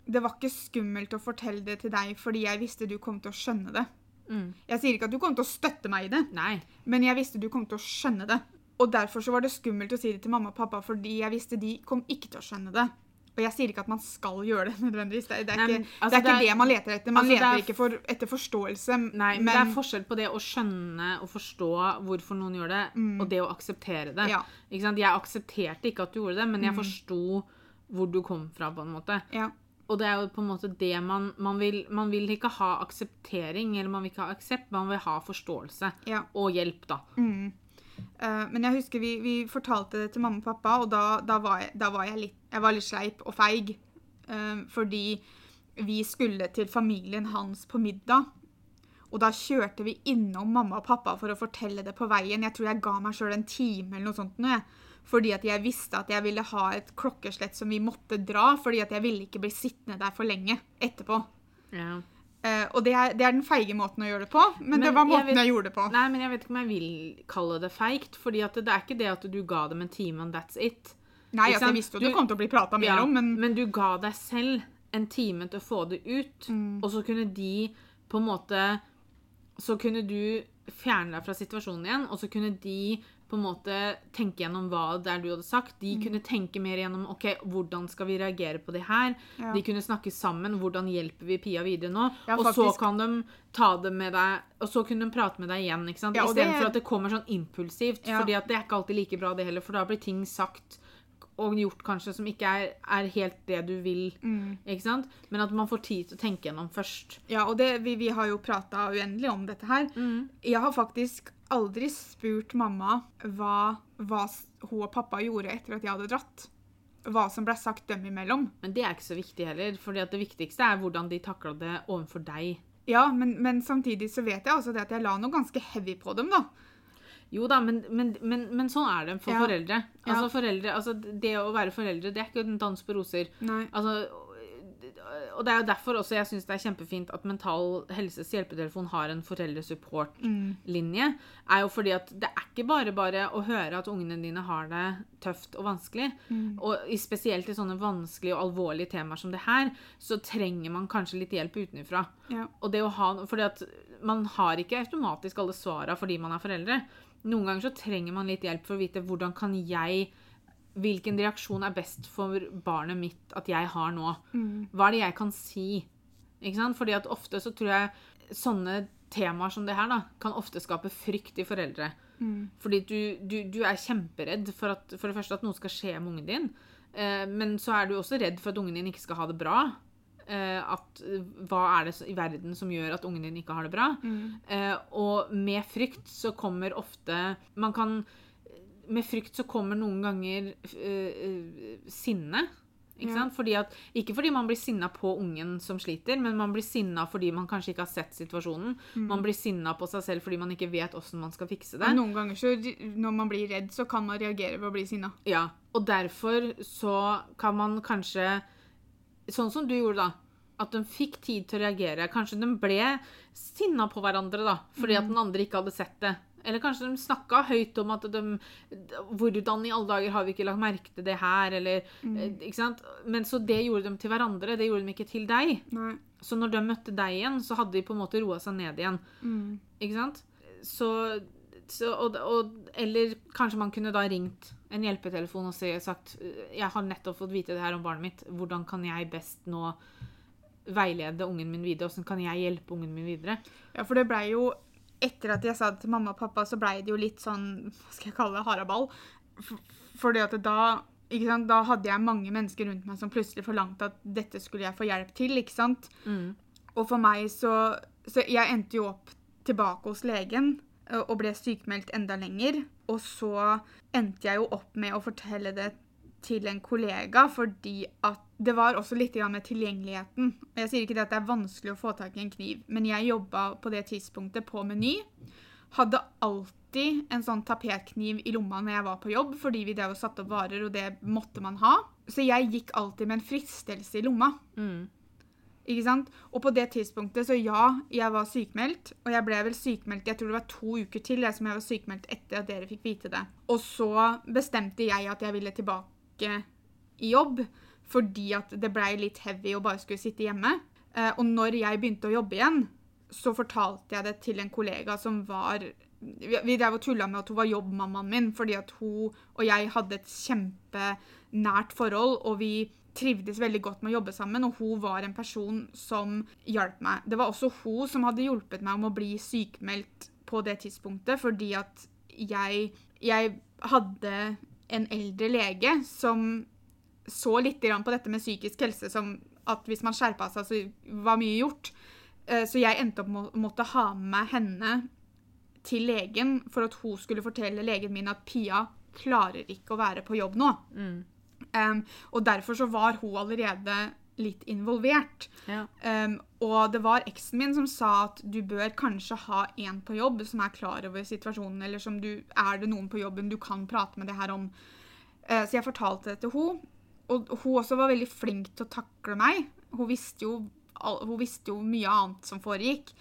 Det var ikke skummelt å fortelle det til deg fordi jeg visste du kom til å skjønne det. Mm. Jeg sier ikke at du kom til å støtte meg i det, Nei. men jeg visste du kom til å skjønne det. Og derfor så var det skummelt å si det til mamma og pappa, fordi jeg visste de kom ikke til å skjønne det. Og jeg sier ikke at man skal gjøre det nødvendigvis. Det, det er, ikke, altså, det er ikke det det, er- man leter etter. Man altså, leter er- ikke for, etter forståelse. Nei, men, det er forskjell på det å skjønne og forstå hvorfor noen gjør det, og det å akseptere det. Mm. Ja. Jeg aksepterte ikke at du gjorde det, men jeg Mm. forsto hvor du kom fra, på en måte. Ja. Og det er jo på en måte det man, man vil Man vil ikke ha akseptering, eller man vil ikke ha aksept, man vil ha forståelse. Ja. Og hjelp, da. Mm. Eh, men jeg husker vi, vi fortalte det til mamma og pappa, og da, da, var, jeg, da var jeg litt Jeg var litt sleip og feig. Uh, fordi vi skulle til familien hans på middag. Og da kjørte vi innom mamma og pappa for å fortelle det på veien. Jeg tror jeg ga meg sjøl en time eller noe sånt. Nå. Fordi at jeg visste at jeg ville ha et klokkeslett som vi måtte dra. Fordi at jeg ville ikke bli sittende der for lenge etterpå. Ja. Eh, og det er, det er den feige måten å gjøre det på, men, Men det var jeg måten vet- jeg gjorde det på. Nei, men jeg vet ikke om jeg vil kalle det feigt. fordi det, det er ikke det at du ga dem en time, and that's it. Nei, altså, jeg visste jo Du- det kom til å bli prata mer Ja, om, men du ga deg selv en time til å få det ut, Mm. og så kunne de på en måte Så kunne du fjerne deg fra situasjonen igjen, og så kunne de på en måte tenke gjennom hva det er du hadde sagt. De Mm. kunne tenke mer gjennom ok, hvordan skal vi reagere på det her. Ja. De kunne snakke sammen. Hvordan hjelper vi Pia videre nå? Ja, og så kan de ta det med deg, og så kunne de prate med deg igjen. ikke sant? Ja, Istedenfor det- at det kommer sånn impulsivt. Ja. fordi at det er ikke alltid like bra, det heller. For da blir ting sagt og gjort kanskje som ikke er, er helt det du vil. Mm. ikke sant? Men at man får tid til å tenke gjennom først. Ja, og det, vi, vi har jo prata uendelig om dette her. Jeg har faktisk aldri spurt mamma hva, hva hun og pappa gjorde etter at jeg hadde dratt. hva som ble sagt dem imellom. Men det er ikke så viktig heller, For det viktigste er hvordan de takla det overfor deg. Ja, men, men samtidig så vet jeg også det at jeg la noe ganske heavy på dem, da. Jo da, men, men, men, men sånn er det for Ja. foreldre. Altså, Ja. foreldre. altså, det å være foreldre, det er ikke en dans på roser. Altså, og det er jo derfor også jeg syns det er kjempefint at Mental Helses hjelpetelefon har en foreldresupport-linje. er jo fordi at det er ikke bare bare å høre at ungene dine har det tøft og vanskelig. Og spesielt i sånne vanskelige og alvorlige temaer som det her, så trenger man kanskje litt hjelp utenfra. Ja. Og det å ha, fordi at man har ikke automatisk alle svara fordi man er foreldre. Noen ganger så trenger man litt hjelp for å vite hvordan kan jeg Hvilken reaksjon er best for barnet mitt at jeg har nå? Hva er det jeg kan si? Ikke sant? Fordi at ofte så tror jeg sånne temaer som det her da, kan ofte skape frykt i foreldre. Fordi du, du, du er kjemperedd for, at, for det første at noe skal skje med ungen din. Eh, men så er du også redd for at ungen din ikke skal ha det bra. Eh, at Hva er det i verden som gjør at ungen din ikke har det bra? Eh, og med frykt så kommer ofte Man kan Med frykt så kommer noen ganger eh, sinne. Ikke Ja. Fordi at, ikke fordi man blir sinna på ungen som sliter, men man blir sinna fordi man kanskje ikke har sett situasjonen. Man blir sinna på seg selv fordi man ikke vet åssen man skal fikse det. Og noen ganger så, når man blir redd, så kan man reagere ved å bli sinna. Ja, og derfor så kan man kanskje Sånn som du gjorde, da. At de fikk tid til å reagere. Kanskje de ble sinna på hverandre da, fordi at den andre ikke hadde sett det. Eller kanskje de snakka høyt om at de Hvordan i alle dager har vi ikke lagt merke til det her? Eller, mm. ikke sant? Men så det gjorde de til hverandre, det gjorde de ikke til deg. Nei. Så når de møtte deg igjen, så hadde de på en måte roa seg ned igjen. Mm. Ikke sant? Så, så og, og, Eller kanskje man kunne da ringt en hjelpetelefon og sagt Jeg har nettopp fått vite det her om barnet mitt. Hvordan kan jeg best nå veilede ungen min videre? Hvordan kan jeg hjelpe ungen min videre? Ja, for det blei jo Etter at jeg sa det til mamma og pappa, så blei det jo litt sånn Hva skal jeg kalle det? Haraball. For- Fordi at da Da hadde jeg mange mennesker rundt meg som plutselig forlangte at dette skulle jeg få hjelp til. ikke sant? Og for meg så Så jeg endte jo opp tilbake hos legen og ble sykemeldt enda lenger. Og så endte jeg jo opp med å fortelle det til en kollega, fordi at det var også litt med tilgjengeligheten. Jeg sier ikke det at det er vanskelig å få tak i en kniv, men jeg jobba på det tidspunktet på Meny. Hadde alltid en sånn tapetkniv i lomma når jeg var på jobb, fordi vi drev og satte opp varer, og det måtte man ha. Så jeg gikk alltid med en fristelse i lomma. Mm. Ikke sant? Og på det tidspunktet, så ja, jeg var sykemeldt. Og jeg ble vel sykemeldt jeg tror det var to uker til jeg som jeg var sykemeldt etter at dere fikk vite det. Og så bestemte jeg at jeg ville tilbake i jobb, fordi at det blei litt heavy å bare skulle sitte hjemme. Eh, og når jeg begynte å jobbe igjen, så fortalte jeg det til en kollega som var Vi drev og tulla med at hun var jobbmammaen min, fordi at hun og jeg hadde et kjempenært forhold, og vi trivdes veldig godt med å jobbe sammen, og hun var en person som hjalp meg. Det var også hun som hadde hjulpet meg om å bli sykemeldt på det tidspunktet, fordi at jeg, jeg hadde en eldre lege som så litt på dette med psykisk helse som at hvis man skjerpa seg, så var mye gjort. Eh, Så jeg endte opp med å måtte ha med henne til legen for at hun skulle fortelle legen min at Pia klarer ikke å være på jobb nå. Mm. Um, og derfor så var hun allerede litt involvert. Ja. Um, og det var eksen min som sa at du bør kanskje ha en på jobb som er klar over situasjonen, eller som du er det noen på jobben du kan prate med det her om. Uh, så jeg fortalte det til hun, og hun også var veldig flink til å takle meg. Hun visste jo, hun visste jo mye annet som foregikk.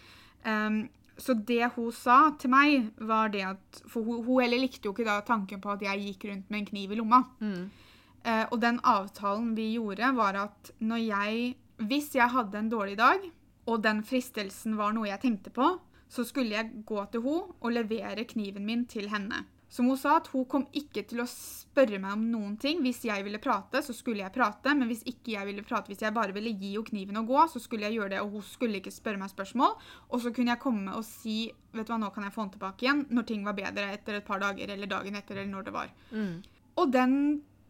Um, så det hun sa til meg, var det at For hun, hun heller likte jo ikke da tanken på at jeg gikk rundt med en kniv i lomma. Mm. Eh, og den avtalen vi gjorde, var at når jeg Hvis jeg hadde en dårlig dag, og den fristelsen var noe jeg tenkte på, så skulle jeg gå til henne og levere kniven min til henne. Som hun sa, at hun kom ikke til å spørre meg om noen ting. Hvis jeg ville prate, så skulle jeg prate, men hvis ikke jeg ville prate, hvis jeg bare ville gi henne kniven og gå, så skulle jeg gjøre det, og hun skulle ikke spørre meg spørsmål. Og så kunne jeg komme og si vet du hva, nå kan jeg få den tilbake igjen når ting var bedre etter et par dager, eller dagen etter, eller når det var. Mm. Og den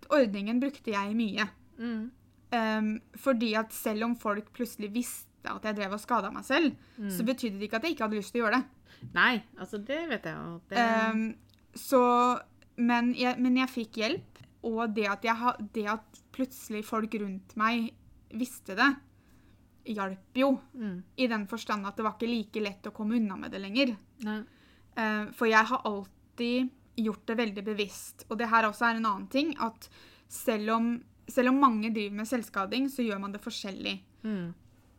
ordningen brukte jeg mye. Mm. Um, fordi at selv om folk plutselig visste at jeg drev og skada meg selv, så betydde det ikke at jeg ikke hadde lyst til å gjøre det. Nei, altså det vet jeg jo. Det, Um, så, men, jeg, men jeg fikk hjelp, og det at, ha- det at plutselig folk rundt meg visste det, hjalp jo. Mm. I den forstand at det var ikke like lett å komme unna med det lenger. Eh, For jeg har alltid gjort det veldig bevisst. Og det her også er en annen ting, at selv om, selv om mange driver med selvskading, så gjør man det forskjellig. Mm.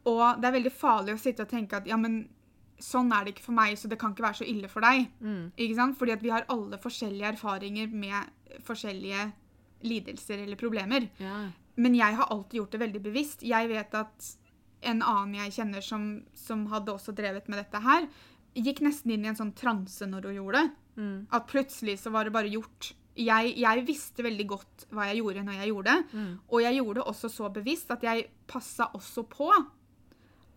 Og det er veldig farlig å sitte og tenke at ja, men sånn er det ikke for meg, så det kan ikke være så ille for deg. Mm. Ikke sant? Fordi at vi har alle forskjellige erfaringer med forskjellige lidelser eller problemer. Ja. Men jeg har alltid gjort det veldig bevisst. Jeg vet at en annen jeg kjenner som, som hadde også drevet med dette her, gikk nesten inn i en sånn transe når hun gjorde det. Mm. At plutselig så var det bare gjort. Jeg, jeg visste veldig godt hva jeg gjorde når jeg gjorde det. Mm. Og jeg gjorde det også så bevisst at jeg passa også på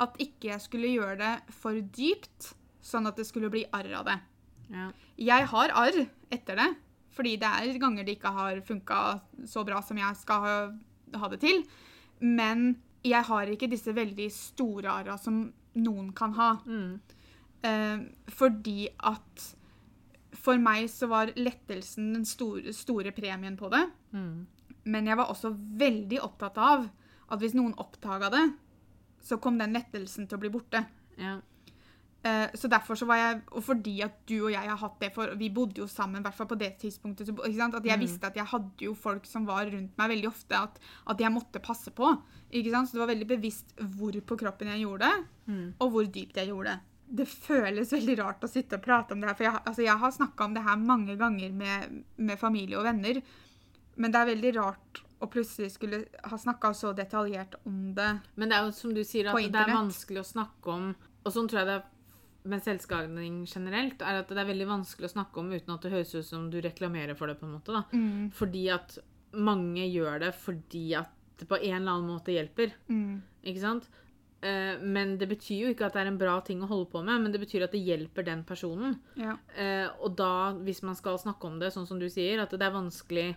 at ikke jeg skulle gjøre det for dypt, sånn at det skulle bli arr av det. Ja. Jeg har arr etter det, fordi det er ganger det ikke har funka så bra som jeg skal ha, ha det til. Men jeg har ikke disse veldig store arra som noen kan ha. Mm. Eh, fordi at for meg så var lettelsen den store, store premien på det. Mm. Men jeg var også veldig opptatt av at hvis noen oppdaga det, så kom den lettelsen til å bli borte. Ja. Eh, så derfor så var jeg, Og fordi at du og jeg har hatt det for Vi bodde jo sammen, i hvert fall på det tidspunktet. Så, ikke sant? At jeg Mm. visste at jeg hadde jo folk som var rundt meg veldig ofte, at, at jeg måtte passe på. Ikke sant? Så det var veldig bevisst hvor på kroppen jeg gjorde det, Mm. og hvor dypt jeg gjorde det. Det føles veldig rart å sitte og prate om det her, for jeg, altså jeg har snakka om det her mange ganger med, med familie og venner. Men det er veldig rart å plutselig skulle ha snakka så detaljert om det. Men det er jo som du sier, at det er vanskelig å snakke om Og sånn tror jeg det er med selvskading generelt, er at det er veldig vanskelig å snakke om uten at det høres ut som du reklamerer for det. på en måte da. Mm. Fordi at mange gjør det fordi at det på en eller annen måte hjelper. Mm. Ikke sant? Eh, men det betyr jo ikke at det er en bra ting å holde på med, men det betyr at det hjelper den personen. Ja. Eh, og da, hvis man skal snakke om det, sånn som du sier, at det er vanskelig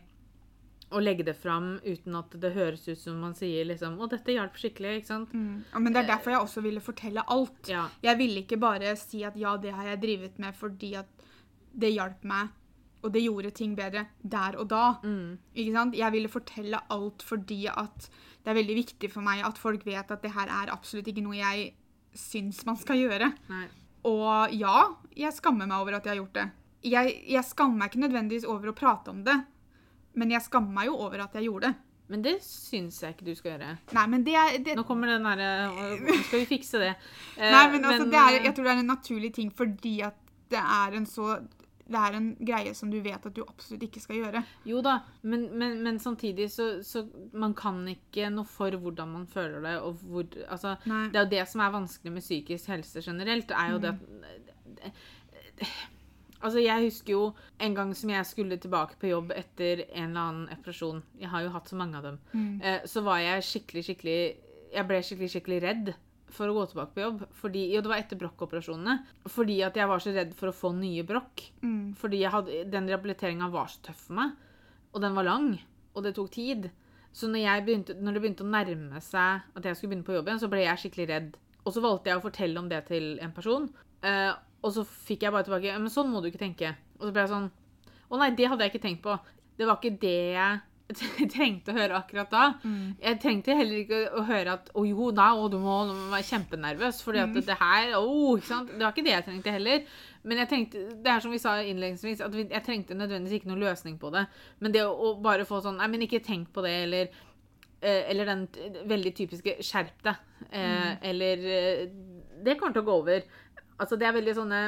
å legge det fram uten at det høres ut som man sier liksom 'Å, dette hjalp skikkelig', ikke sant? Mm. Ja, men det er derfor jeg også ville fortelle alt. Ja. Jeg ville ikke bare si at ja, det har jeg drevet med fordi at det hjalp meg, og det gjorde ting bedre der og da. Mm. Ikke sant? Jeg ville fortelle alt fordi at det er veldig viktig for meg at folk vet at det her er absolutt ikke noe jeg syns man skal gjøre. Nei. Og ja, jeg skammer meg over at jeg har gjort det. Jeg, jeg skammer meg ikke nødvendigvis over å prate om det, men jeg skammer meg jo over at jeg gjorde det. Men det syns jeg ikke du skal gjøre. Nei, men det er det, Nå kommer den derre Nå skal vi fikse det. Eh, Nei, men altså, det er, eh, jeg tror det er en naturlig ting fordi at det er en så det er en greie som du vet at du absolutt ikke skal gjøre. Jo da, men, men, men samtidig så, så Man kan ikke noe for hvordan man føler det, hvor Altså, det er jo det som er vanskelig med psykisk helse generelt, er jo det at Altså, jeg husker jo en gang som jeg skulle tilbake på jobb etter en eller annen operasjon. Jeg har jo hatt så mange av dem. Mm. Eh, så var jeg skikkelig, skikkelig Jeg ble skikkelig, skikkelig redd for å gå tilbake på jobb. Fordi, jo, det var etter brokkoperasjonene. Fordi at jeg var så redd for å få nye brokk. Mm. Fordi jeg hadde, den rehabiliteringa var så tøff for meg. Og den var lang. Og det tok tid. Så når, jeg begynte, når det begynte å nærme seg at jeg skulle begynne på jobb igjen, så ble jeg skikkelig redd. Og så valgte jeg å fortelle om det til en person. Eh, og så fikk jeg bare tilbake Men sånn må du ikke tenke. Og så ble jeg sånn Å nei, det hadde jeg ikke tenkt på. Det var ikke det jeg trengte å høre akkurat da. Mm. Jeg trengte heller ikke å høre at å jo da, oh, du, må, du må være kjempenervøs, fordi at det her sant? Det var ikke det jeg trengte heller. Men jeg tenkte, det er som vi sa innledningsvis, at jeg trengte nødvendigvis ikke noen løsning på det. Men det å, å bare få sånn Nei, men ikke tenk på det, eller eh, eller den veldig typiske 'skjerp deg'. mm. Eller eh, 'det kommer til å gå over'. Altså, det er veldig sånne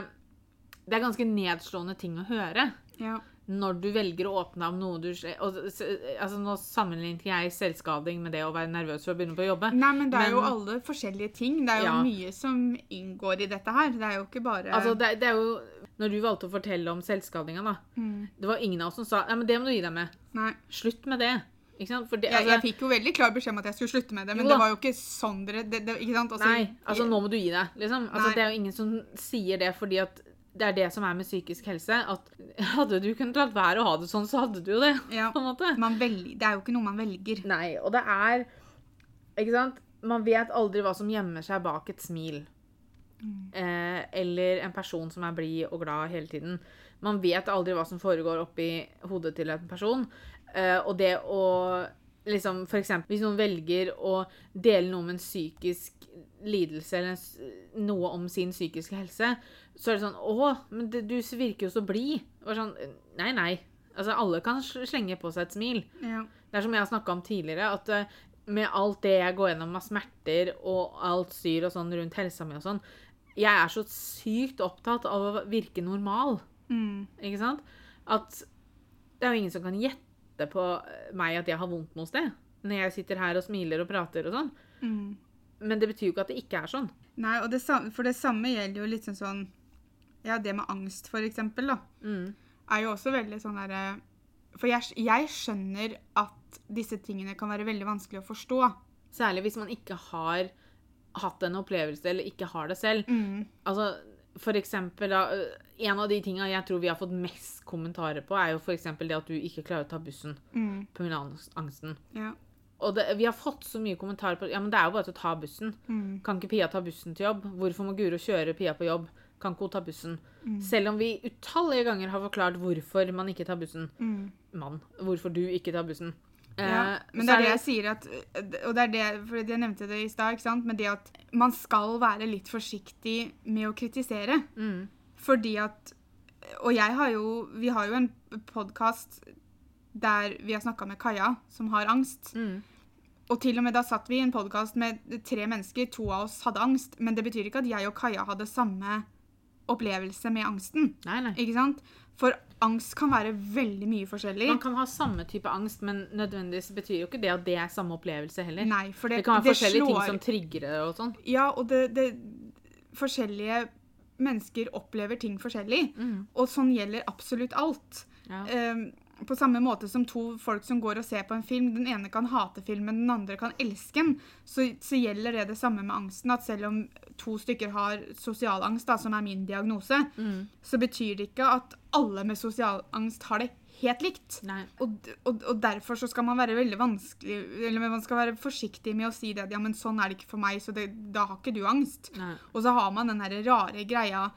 Det er ganske nedslående ting å høre Ja. Når du velger å åpne om noe du og, altså Nå sammenligner jeg selvskading med det å være nervøs for å begynne på å jobbe. Nei, men det er jo alle forskjellige ting. Det er jo Ja. mye som inngår i dette her. Det er jo ikke bare Altså, det, det er jo Når du valgte å fortelle om selvskadinga, da mm. Det var ingen av oss som sa Nei, men det må du gi deg med. Nei. Slutt med det. Ikke sant? Det, Jeg, jeg altså, fikk jo veldig klar beskjed om at jeg skulle slutte med det, men Jo det var jo ikke sånn dere det, det, Ikke sant? Altså, Nei, altså nå må du gi deg, liksom. Altså, det er jo ingen som sier det fordi at det er det som er med psykisk helse. At hadde du kunnet latt være å ha det sånn, så hadde du jo det. Ja. på en måte. Man velger, det er jo ikke noe man velger. Nei, og det er Ikke sant? Man vet aldri hva som gjemmer seg bak et smil. Eh, eller en person som er blid og glad hele tiden. Man vet aldri hva som foregår oppi hodet til en person. Eh, og det å liksom, eksempel, hvis noen velger å dele noe om en psykisk lidelse eller noe om sin psykiske helse, så er det sånn Å, men det, du virker jo så blid. Sånn Nei, nei. Altså, alle kan slenge på seg et smil. Ja. Det er som jeg har snakka om tidligere, at uh, med alt det jeg går gjennom av smerter og alt styr og sånn rundt helsa mi og sånn, jeg er så sykt opptatt av å virke normal. Mm. Ikke sant? At det er jo ingen som kan gjette på meg at jeg har vondt noe sted. Når jeg sitter her og smiler og prater og sånn. Mm. Men det betyr jo ikke at det ikke er sånn. Nei, og det, for det samme gjelder jo litt sånn sånn Ja, det med angst, for eksempel, da. Mm. er jo også veldig sånn derre For jeg, jeg skjønner at disse tingene kan være veldig vanskelig å forstå. Særlig hvis man ikke har hatt en opplevelse eller ikke har det selv. Mm. Altså, for eksempel da, øh, En av de tinga jeg tror vi har fått mest kommentarer på, er jo for eksempel det at du ikke klarer å ta bussen Mm. pga. angsten. Ja. Og det, vi har fått så mye kommentarer på Ja, men det er jo bare til å ta bussen. Mm. Kan ikke Pia ta bussen til jobb? Hvorfor må Guro kjøre Pia på jobb? Kan ikke hun ta bussen? Selv om vi utallige ganger har forklart hvorfor man ikke tar bussen. Mm. Mann. Hvorfor du ikke tar bussen. Ja, Eh, men det er det jeg sier at Og det er det, for jeg nevnte det i stad, men det at man skal være litt forsiktig med å kritisere. mm, Fordi at Og jeg har jo Vi har jo en podkast der vi har snakka med Kaja, som har angst. mm, Og til og med da satt vi i en podkast med tre mennesker. To av oss hadde angst. Men det betyr ikke at jeg og Kaja hadde samme opplevelse med angsten. Nei, nei. Ikke sant? For angst kan være veldig mye forskjellig. Man kan ha samme type angst, men nødvendigvis betyr jo ikke det at det er samme opplevelse heller. Nei, for det, det kan være forskjellige ting som trigger det og sånn. Ja, og det, det Forskjellige mennesker opplever ting forskjellig. Mm. Og sånn gjelder absolutt alt. Ja. Ehm, på samme måte som to folk som går og ser på en film. Den ene kan hate filmen, den andre kan elske den. Så, så gjelder det det samme med angsten. At selv om to stykker har sosial angst, da, som er min diagnose, Mm. så betyr det ikke at alle med sosial angst har det helt likt. Og, og, og derfor så skal man være veldig vanskelig Eller man skal være forsiktig med å si det at ja, men sånn er det ikke for meg, så det, da har ikke du angst. Nei. Og så har man den her rare greia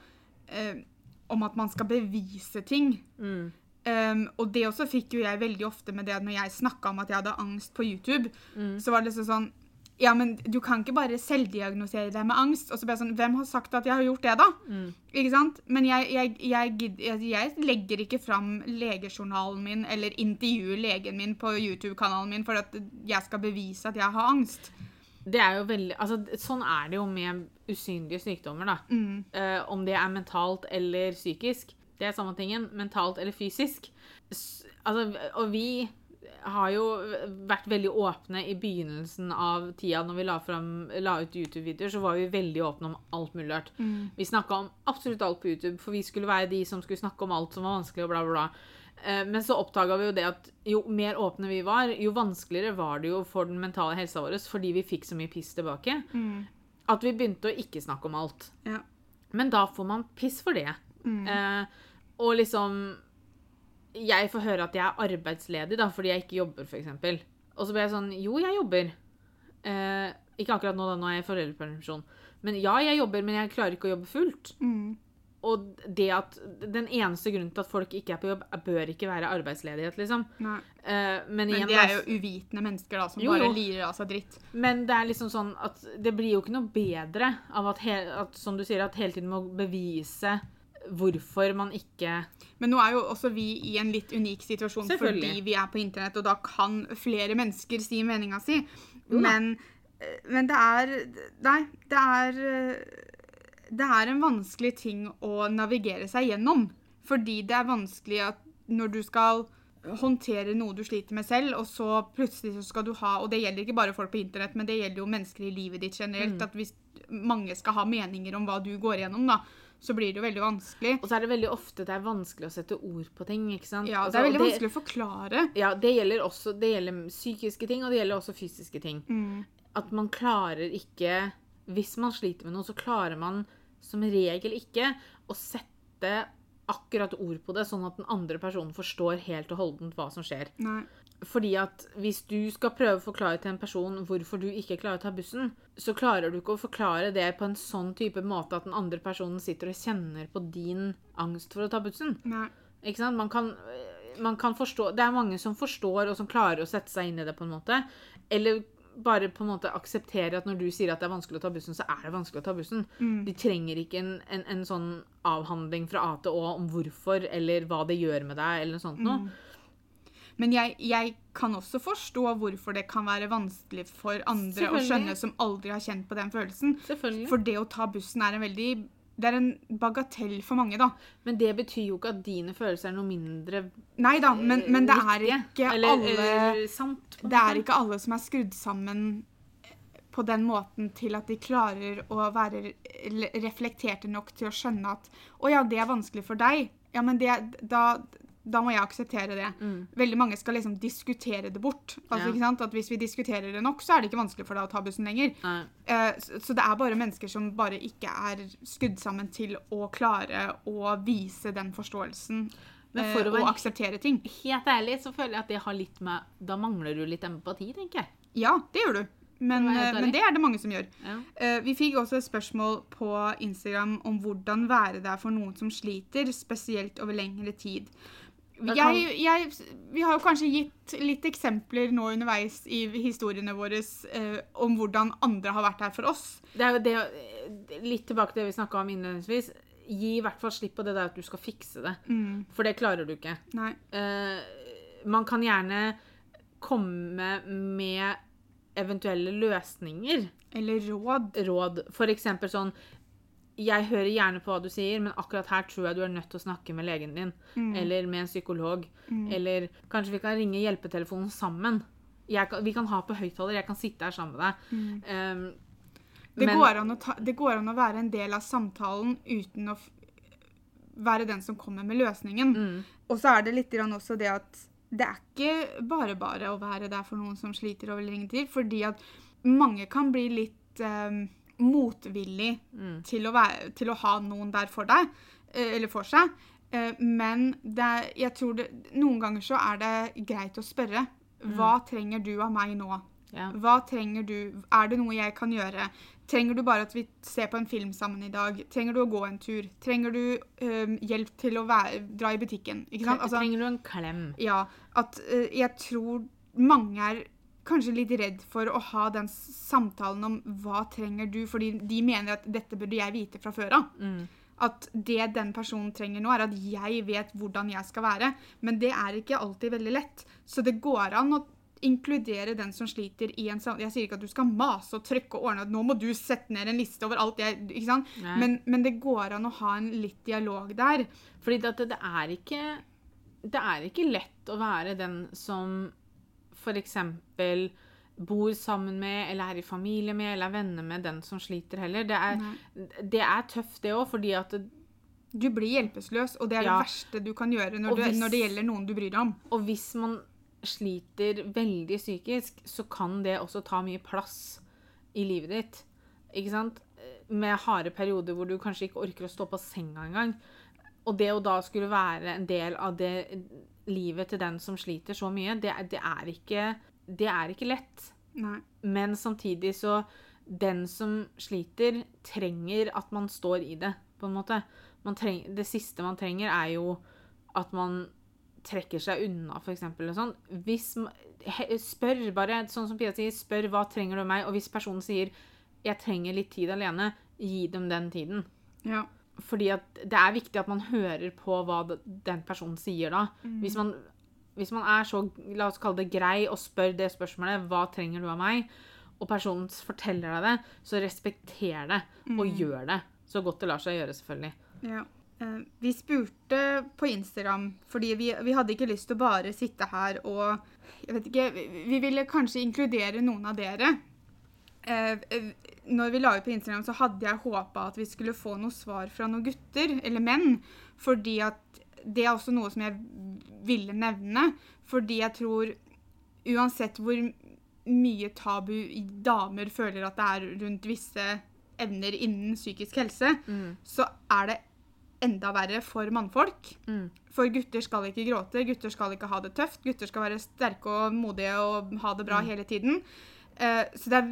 eh, om at man skal bevise ting. Mm. Um, og det også fikk jo jeg veldig ofte med det at når jeg snakka om at jeg hadde angst på YouTube, Mm. så var det liksom sånn Ja, men du kan ikke bare selvdiagnosere deg med angst. Og så ble jeg sånn Hvem har sagt at jeg har gjort det, da? Mm. Ikke sant? Men jeg, jeg, jeg, jeg, jeg legger ikke fram legejournalen min eller intervjuer legen min på YouTube-kanalen min for at jeg skal bevise at jeg har angst. Det er jo veldig Altså, sånn er det jo med usynlige sykdommer, da. Mm. Uh, om det er mentalt eller psykisk. Det er samme tingen. Mentalt eller fysisk. Altså, og vi har jo vært veldig åpne i begynnelsen av tida når vi la, frem, la ut YouTube-videoer. Så var vi veldig åpne om alt mulig rart. Mm. Vi snakka om absolutt alt på YouTube, for vi skulle være de som skulle snakke om alt som var vanskelig, og bla, bla, bla. Eh, Men så oppdaga vi jo det at jo mer åpne vi var, jo vanskeligere var det jo for den mentale helsa vår, fordi vi fikk så mye piss tilbake, Mm. at vi begynte å ikke snakke om alt. Ja. Men da får man piss for det. Mm. Eh, og liksom Jeg får høre at jeg er arbeidsledig da, fordi jeg ikke jobber, f.eks. Og så blir jeg sånn Jo, jeg jobber. Eh, ikke akkurat nå, da, nå er jeg i foreldrepermisjon. Men ja, jeg jobber, men jeg klarer ikke å jobbe fullt. Mm. Og det at Den eneste grunnen til at folk ikke er på jobb, er- bør ikke være arbeidsledighet, liksom. Nei. Eh, men, Men de er jo uvitende mennesker da, som Jo, bare jo. lirer av seg dritt. men det er liksom sånn at det blir jo ikke noe bedre av at, at som du sier, at hele tiden må bevise hvorfor man ikke Men nå er jo også vi i en litt unik situasjon fordi vi er på internett, og da kan flere mennesker si meninga si. Men, eh, men det er Nei, det er eh, Det er en vanskelig ting å navigere seg gjennom. Fordi det er vanskelig at når du skal håndtere noe du sliter med selv, og så plutselig så skal du ha Og det gjelder ikke bare folk på internett, men det gjelder jo mennesker i livet ditt generelt. Mm. At hvis mange skal ha meninger om hva du går gjennom, da, så blir det jo veldig vanskelig. Og så er det veldig ofte det er vanskelig å sette ord på ting. ikke sant? Ja, Altså, det er veldig veldig vanskelig å forklare. Ja, Det gjelder også det gjelder psykiske ting, og det gjelder også fysiske ting. Mm. At man klarer ikke Hvis man sliter med noe, så klarer man som regel ikke å sette akkurat ord på det, sånn at den andre personen forstår helt og holdent hva som skjer. Nei. Fordi at hvis du skal prøve å forklare til en person hvorfor du ikke klarer å ta bussen, så klarer du ikke å forklare det på en sånn type måte at den andre personen sitter og kjenner på din angst for å ta bussen. Nei. Ikke sant? Man kan man kan forstå Det er mange som forstår, og som klarer å sette seg inn i det, på en måte. Eller bare på en måte akseptere at når du sier at det er vanskelig å ta bussen, så er det vanskelig å ta bussen. Mm. De trenger ikke en, en, en sånn avhandling fra A til Å om hvorfor, eller hva det gjør med deg, eller noe sånt noe. Mm. Men jeg, jeg kan også forstå hvorfor det kan være vanskelig for andre å skjønne som aldri har kjent på den følelsen. For det å ta bussen er en veldig Det er en bagatell for mange, da. Men det betyr jo ikke at dine følelser er noe mindre Nei da, men, men det er ikke eller, alle eller sant. Det er ikke alle som er skrudd sammen på den måten til at de klarer å være reflekterte nok til å skjønne at å ja, det er vanskelig for deg. Ja, men det, da, da må jeg akseptere det. Mm. Veldig mange skal liksom diskutere det bort. Altså, Ja. At Hvis vi diskuterer det nok, så er det ikke vanskelig for deg å ta bussen lenger. Eh, så, så det er bare mennesker som bare ikke er skrudd sammen til å klare å vise den forståelsen eh, å og akseptere ting. helt ærlig, så føler jeg at det har litt med Da mangler du litt empati, tenker jeg. Ja, det gjør du. Men, eh, men det er det mange som gjør. Ja. Eh, vi fikk også et spørsmål på Instagram om hvordan være der for noen som sliter, spesielt over lengre tid. Kan- Jeg, jeg, vi har jo kanskje gitt litt eksempler nå underveis i historiene våre eh, om hvordan andre har vært her for oss. Det er jo det Litt tilbake til det vi snakka om innledningsvis. Gi i hvert fall slipp på det der at du skal fikse det. Mm, For det klarer du ikke. Eh, man kan gjerne komme med eventuelle løsninger. Eller råd. Råd. For eksempel sånn Jeg hører gjerne på hva du sier, men akkurat her tror jeg du er nødt til å snakke med legen din. Mm. Eller med en psykolog. Eller kanskje vi kan ringe hjelpetelefonen sammen. Kan, vi kan ha på høyttaler. Jeg kan sitte her sammen med deg. Um, Det, men- går ta, det går an å være en del av samtalen uten å være den som kommer med løsningen. Mm. Og så er det litt grann også det at det er ikke bare bare å være der for noen som sliter over lengre tid, fordi at mange kan bli litt eh, motvillig Mm. til, å være, til å ha noen der for deg, eh, eller for seg. Eh, men det, jeg tror det, noen ganger så er det greit å spørre. Hva trenger du av meg nå? Yeah. Hva trenger du? Er det noe jeg kan gjøre? Trenger du bare at vi ser på en film sammen i dag? Trenger du å gå en tur? Trenger du um, hjelp til å være, dra i butikken? Ikke sant? Altså, Trenger du en klem? ja, at uh, jeg tror mange er kanskje litt redd for å ha den samtalen om hva trenger du, fordi de mener at dette burde jeg vite fra før av. Mm. At det den personen trenger nå, er at jeg vet hvordan jeg skal være. Men det er ikke alltid veldig lett. Så det går an å inkludere den som sliter i en samtale. Jeg sier ikke at du skal mase og trykke og ordne at nå må du sette ned en liste over alt jeg ikke sant? Men, men det går an å ha en litt dialog der. Fordi det, det, er ikke, det er ikke lett å være den som eksempel bor sammen med, eller er i familie med, eller er venner med den som sliter heller. Det er, det er tøft, det òg, fordi at det, Du blir hjelpeløs, og det er Ja. det verste du kan gjøre når, du, hvis- når det gjelder noen du bryr deg om. Og hvis man sliter veldig psykisk, så kan det også ta mye plass i livet ditt. Ikke sant? Med harde perioder hvor du kanskje ikke orker å stå på senga engang. Og det å da skulle være en del av det livet til den som sliter så mye, det, det, er, ikke, det er ikke lett. Nei. Men samtidig så Den som sliter, trenger at man står i det, på en måte. Man treng, det siste man trenger, er jo at man trekker seg unna, eksempel. Sånn. Hvis, spør bare, sånn som Pia sier, spør hva trenger du av meg, og hvis personen sier jeg trenger litt tid alene, gi dem den tiden. Ja. Fordi at det er viktig at man hører på hva den personen sier da. Hvis, man, hvis man er så, la oss kalle det grei, og spør det spørsmålet, hva trenger du av meg, og personen forteller deg det, så respekter det, og gjør det. Så godt det lar seg gjøre, selvfølgelig. Ja. Eh, Vi spurte på Instagram, fordi vi, vi hadde ikke lyst til å bare sitte her og Jeg vet ikke, vi ville kanskje inkludere noen av dere. Eh, eh, når vi la ut på Instagram, så hadde jeg håpa at vi skulle få noe svar fra noen gutter, eller menn. Fordi at det er også noe som jeg ville nevne. Fordi jeg tror uansett hvor mye tabu damer føler at det er rundt visse evner innen psykisk helse, så er det enda verre for mannfolk. Mm. For gutter skal ikke gråte, gutter skal ikke ha det tøft. Gutter skal være sterke og modige og ha det bra hele tiden. Uh, så det er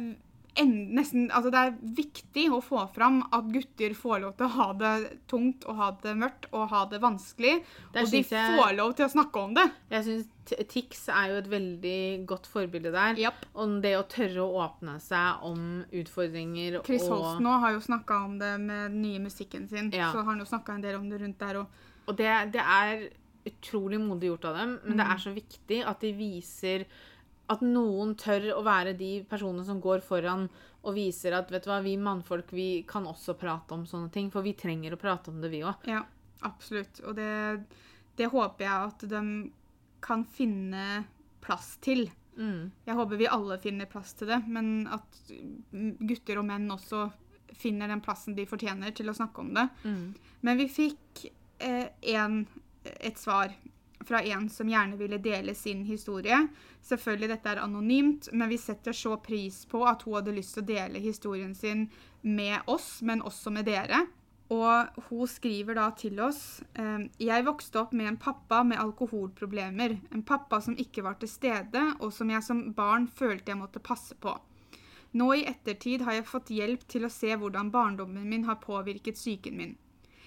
nesten, altså det er viktig å få fram at gutter får lov til å ha det tungt og ha det mørkt og ha det vanskelig. Der og de jeg- får lov til å snakke om det. Jeg syns Tix er jo et veldig godt forbilde der. Yep. Om det å tørre å åpne seg om utfordringer Chris og Holst nå har jo snakka om det med den nye musikken sin. Ja. Så har han jo snakka en del om det rundt der òg. Og det, det er utrolig modig gjort av dem, men det Mm. er så viktig at de viser at noen tør å være de personene som går foran og viser at vet du hva, vi mannfolk vi kan også prate om sånne ting. For vi trenger å prate om det, vi òg. Ja, absolutt. Og det, det håper jeg at de kan finne plass til. Mm. Jeg håper vi alle finner plass til det, men at gutter og menn også finner den plassen de fortjener til å snakke om det. Mm. Men vi fikk eh, en, et svar fra en som gjerne ville dele sin historie. Selvfølgelig dette er anonymt, men vi setter så pris på at hun hadde lyst til å dele historien sin med oss, men også med dere. Og hun skriver da til oss eh, Jeg vokste opp med en pappa med alkoholproblemer. En pappa som ikke var til stede, og som jeg som barn følte jeg måtte passe på. Nå i ettertid har jeg fått hjelp til å se hvordan barndommen min har påvirket psyken min.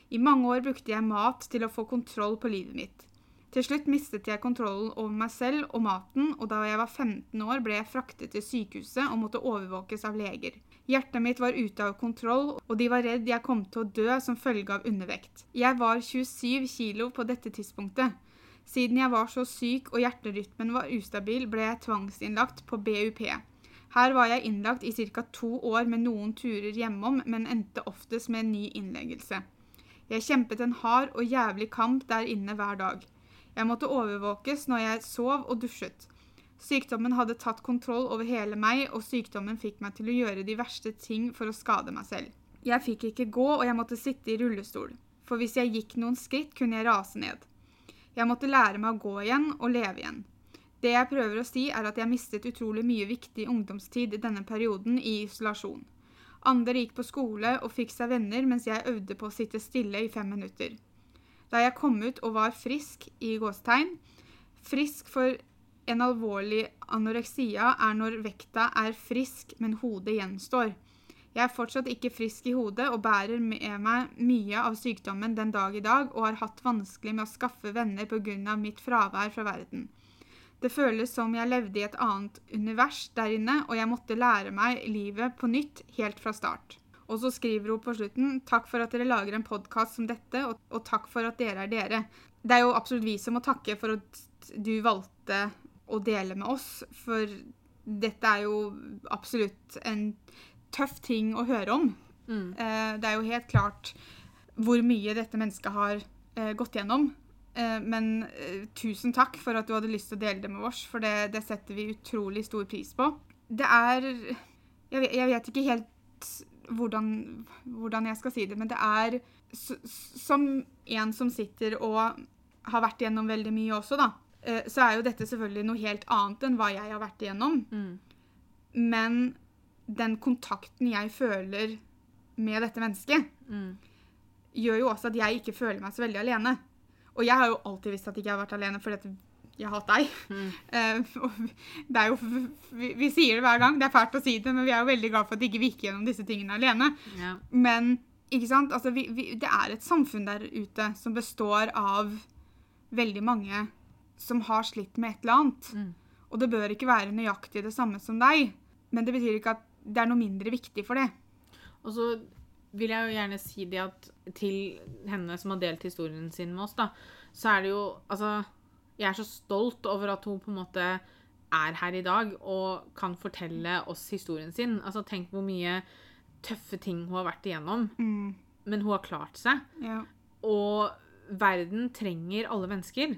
I mange år brukte jeg mat til å få kontroll på livet mitt. Til slutt mistet jeg kontrollen over meg selv og maten, og da jeg var 15 år ble jeg fraktet til sykehuset og måtte overvåkes av leger. Hjertet mitt var ute av kontroll, og de var redd jeg kom til å dø som følge av undervekt. Jeg var 27 kilo på dette tidspunktet. Siden jeg var så syk og hjerterytmen var ustabil, ble jeg tvangsinnlagt på BUP. Her var jeg innlagt i ca. to år med noen turer hjemom, men endte oftest med en ny innleggelse. Jeg kjempet en hard og jævlig kamp der inne hver dag. Jeg måtte overvåkes når jeg sov og dusjet. Sykdommen hadde tatt kontroll over hele meg, og sykdommen fikk meg til å gjøre de verste ting for å skade meg selv. Jeg fikk ikke gå, og jeg måtte sitte i rullestol. For hvis jeg gikk noen skritt, kunne jeg rase ned. Jeg måtte lære meg å gå igjen og leve igjen. Det jeg prøver å si, er at jeg mistet utrolig mye viktig ungdomstid i denne perioden i isolasjon. Andre gikk på skole og fikk seg venner, mens jeg øvde på å sitte stille i fem minutter. Da jeg kom ut og var frisk, i gåstegn Frisk for en alvorlig anoreksia er når vekta er frisk, men hodet gjenstår. Jeg er fortsatt ikke frisk i hodet og bærer med meg mye av sykdommen den dag i dag, og har hatt vanskelig med å skaffe venner pga. mitt fravær fra verden. Det føles som jeg levde i et annet univers der inne, og jeg måtte lære meg livet på nytt helt fra start. Og så skriver hun på slutten takk for at dere lager en podkast som dette, og, og takk for at dere er dere. Det er jo absolutt vi som må takke for at du valgte å dele med oss, for dette er jo absolutt en tøff ting å høre om. Mm. Eh, det er jo helt klart hvor mye dette mennesket har eh, gått gjennom. Eh, men tusen takk for at du hadde lyst til å dele det med oss, for det, det setter vi utrolig stor pris på. Det er Jeg, jeg vet ikke helt hvordan, hvordan jeg skal si det, men det er Som en som sitter og har vært igjennom veldig mye også, da, eh, så er jo dette selvfølgelig noe helt annet enn hva jeg har vært igjennom. Mm. Men den kontakten jeg føler med dette mennesket, Mm. gjør jo også at jeg ikke føler meg så veldig alene. Og jeg har jo alltid visst at jeg ikke har vært alene for at jeg har hatt deg. Mm. Eh, det er jo, vi, vi sier det hver gang, det er fælt å si det, men vi er jo veldig glad for at ikke vi gikk gjennom disse tingene alene. Ja. Men ikke sant? Altså, vi, vi, det er et samfunn der ute som består av veldig mange som har slitt med et eller annet. Mm. Og det bør ikke være nøyaktig det samme som deg, men det betyr ikke at det er noe mindre viktig for det. Og så vil jeg jo gjerne si det at til henne som har delt historien sin med oss, da, så er det jo Altså, jeg er så stolt over at hun på en måte er her i dag og kan fortelle oss historien sin. Altså, tenk hvor mye tøffe ting hun har vært igjennom, Mm, men hun har klart seg. ja. Og verden trenger alle mennesker.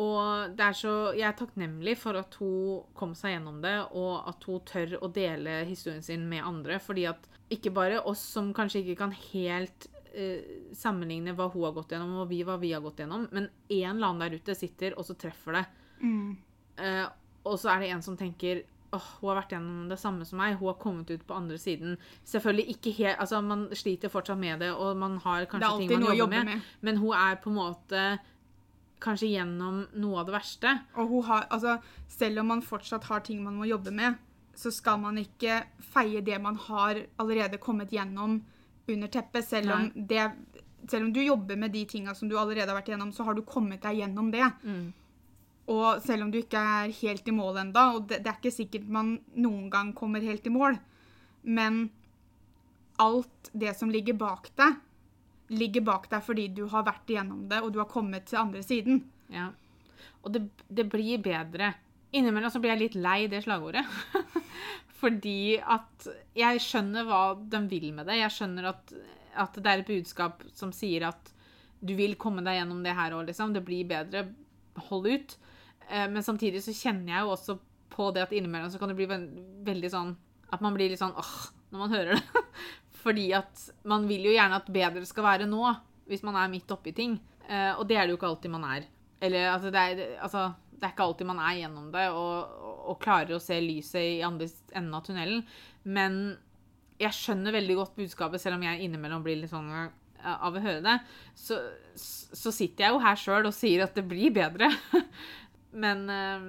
Og det er så, jeg er takknemlig for at hun kom seg gjennom det, og at hun tør å dele historien sin med andre. Fordi at ikke bare oss som kanskje ikke kan helt eh, sammenligne hva hun har gått gjennom, og vi hva vi har gått gjennom, men en eller annen der ute sitter, og så treffer det. Mm, Eh, og så er det en som tenker åh, hun har vært gjennom det samme som meg. Hun har kommet ut på andre siden. Selvfølgelig ikke helt, altså Man sliter fortsatt med det, og man har kanskje ting man jobber jobbe med. med. Men hun er på en måte kanskje gjennom noe av det verste. Og hun har, altså, selv om man fortsatt har ting man må jobbe med, så skal man ikke feie det man har allerede kommet gjennom under teppet. Selv om, det, selv om du jobber med de tinga som du allerede har vært igjennom, så har du kommet deg gjennom det. Mm. Og selv om du ikke er helt i mål enda, og det, det er ikke sikkert man noen gang kommer helt i mål, men alt det som ligger bak deg, ligger bak deg fordi du har vært igjennom det, og du har kommet til andre siden. Ja. Og det, det blir bedre. Innimellom så blir jeg litt lei det slagordet. Fordi at jeg skjønner hva de vil med det. Jeg skjønner at, at det er et budskap som sier at du vil komme deg gjennom det her òg, liksom. Det blir bedre. Hold ut. Eh, Men samtidig så kjenner jeg jo også på det at innimellom så kan det bli veldig sånn At man blir litt sånn åh, når man hører det. Fordi at man vil jo gjerne at bedre skal være nå, hvis man er midt oppi ting. Eh, og det er det jo ikke alltid man er. Eller altså det, er, altså, det er ikke alltid man er gjennom det og, og, klarer å se lyset i andre enden av tunnelen. Men jeg skjønner veldig godt budskapet, selv om jeg innimellom blir litt sånn eh, av å høre det. Så, så sitter jeg jo her sjøl og sier at det blir bedre. Men eh,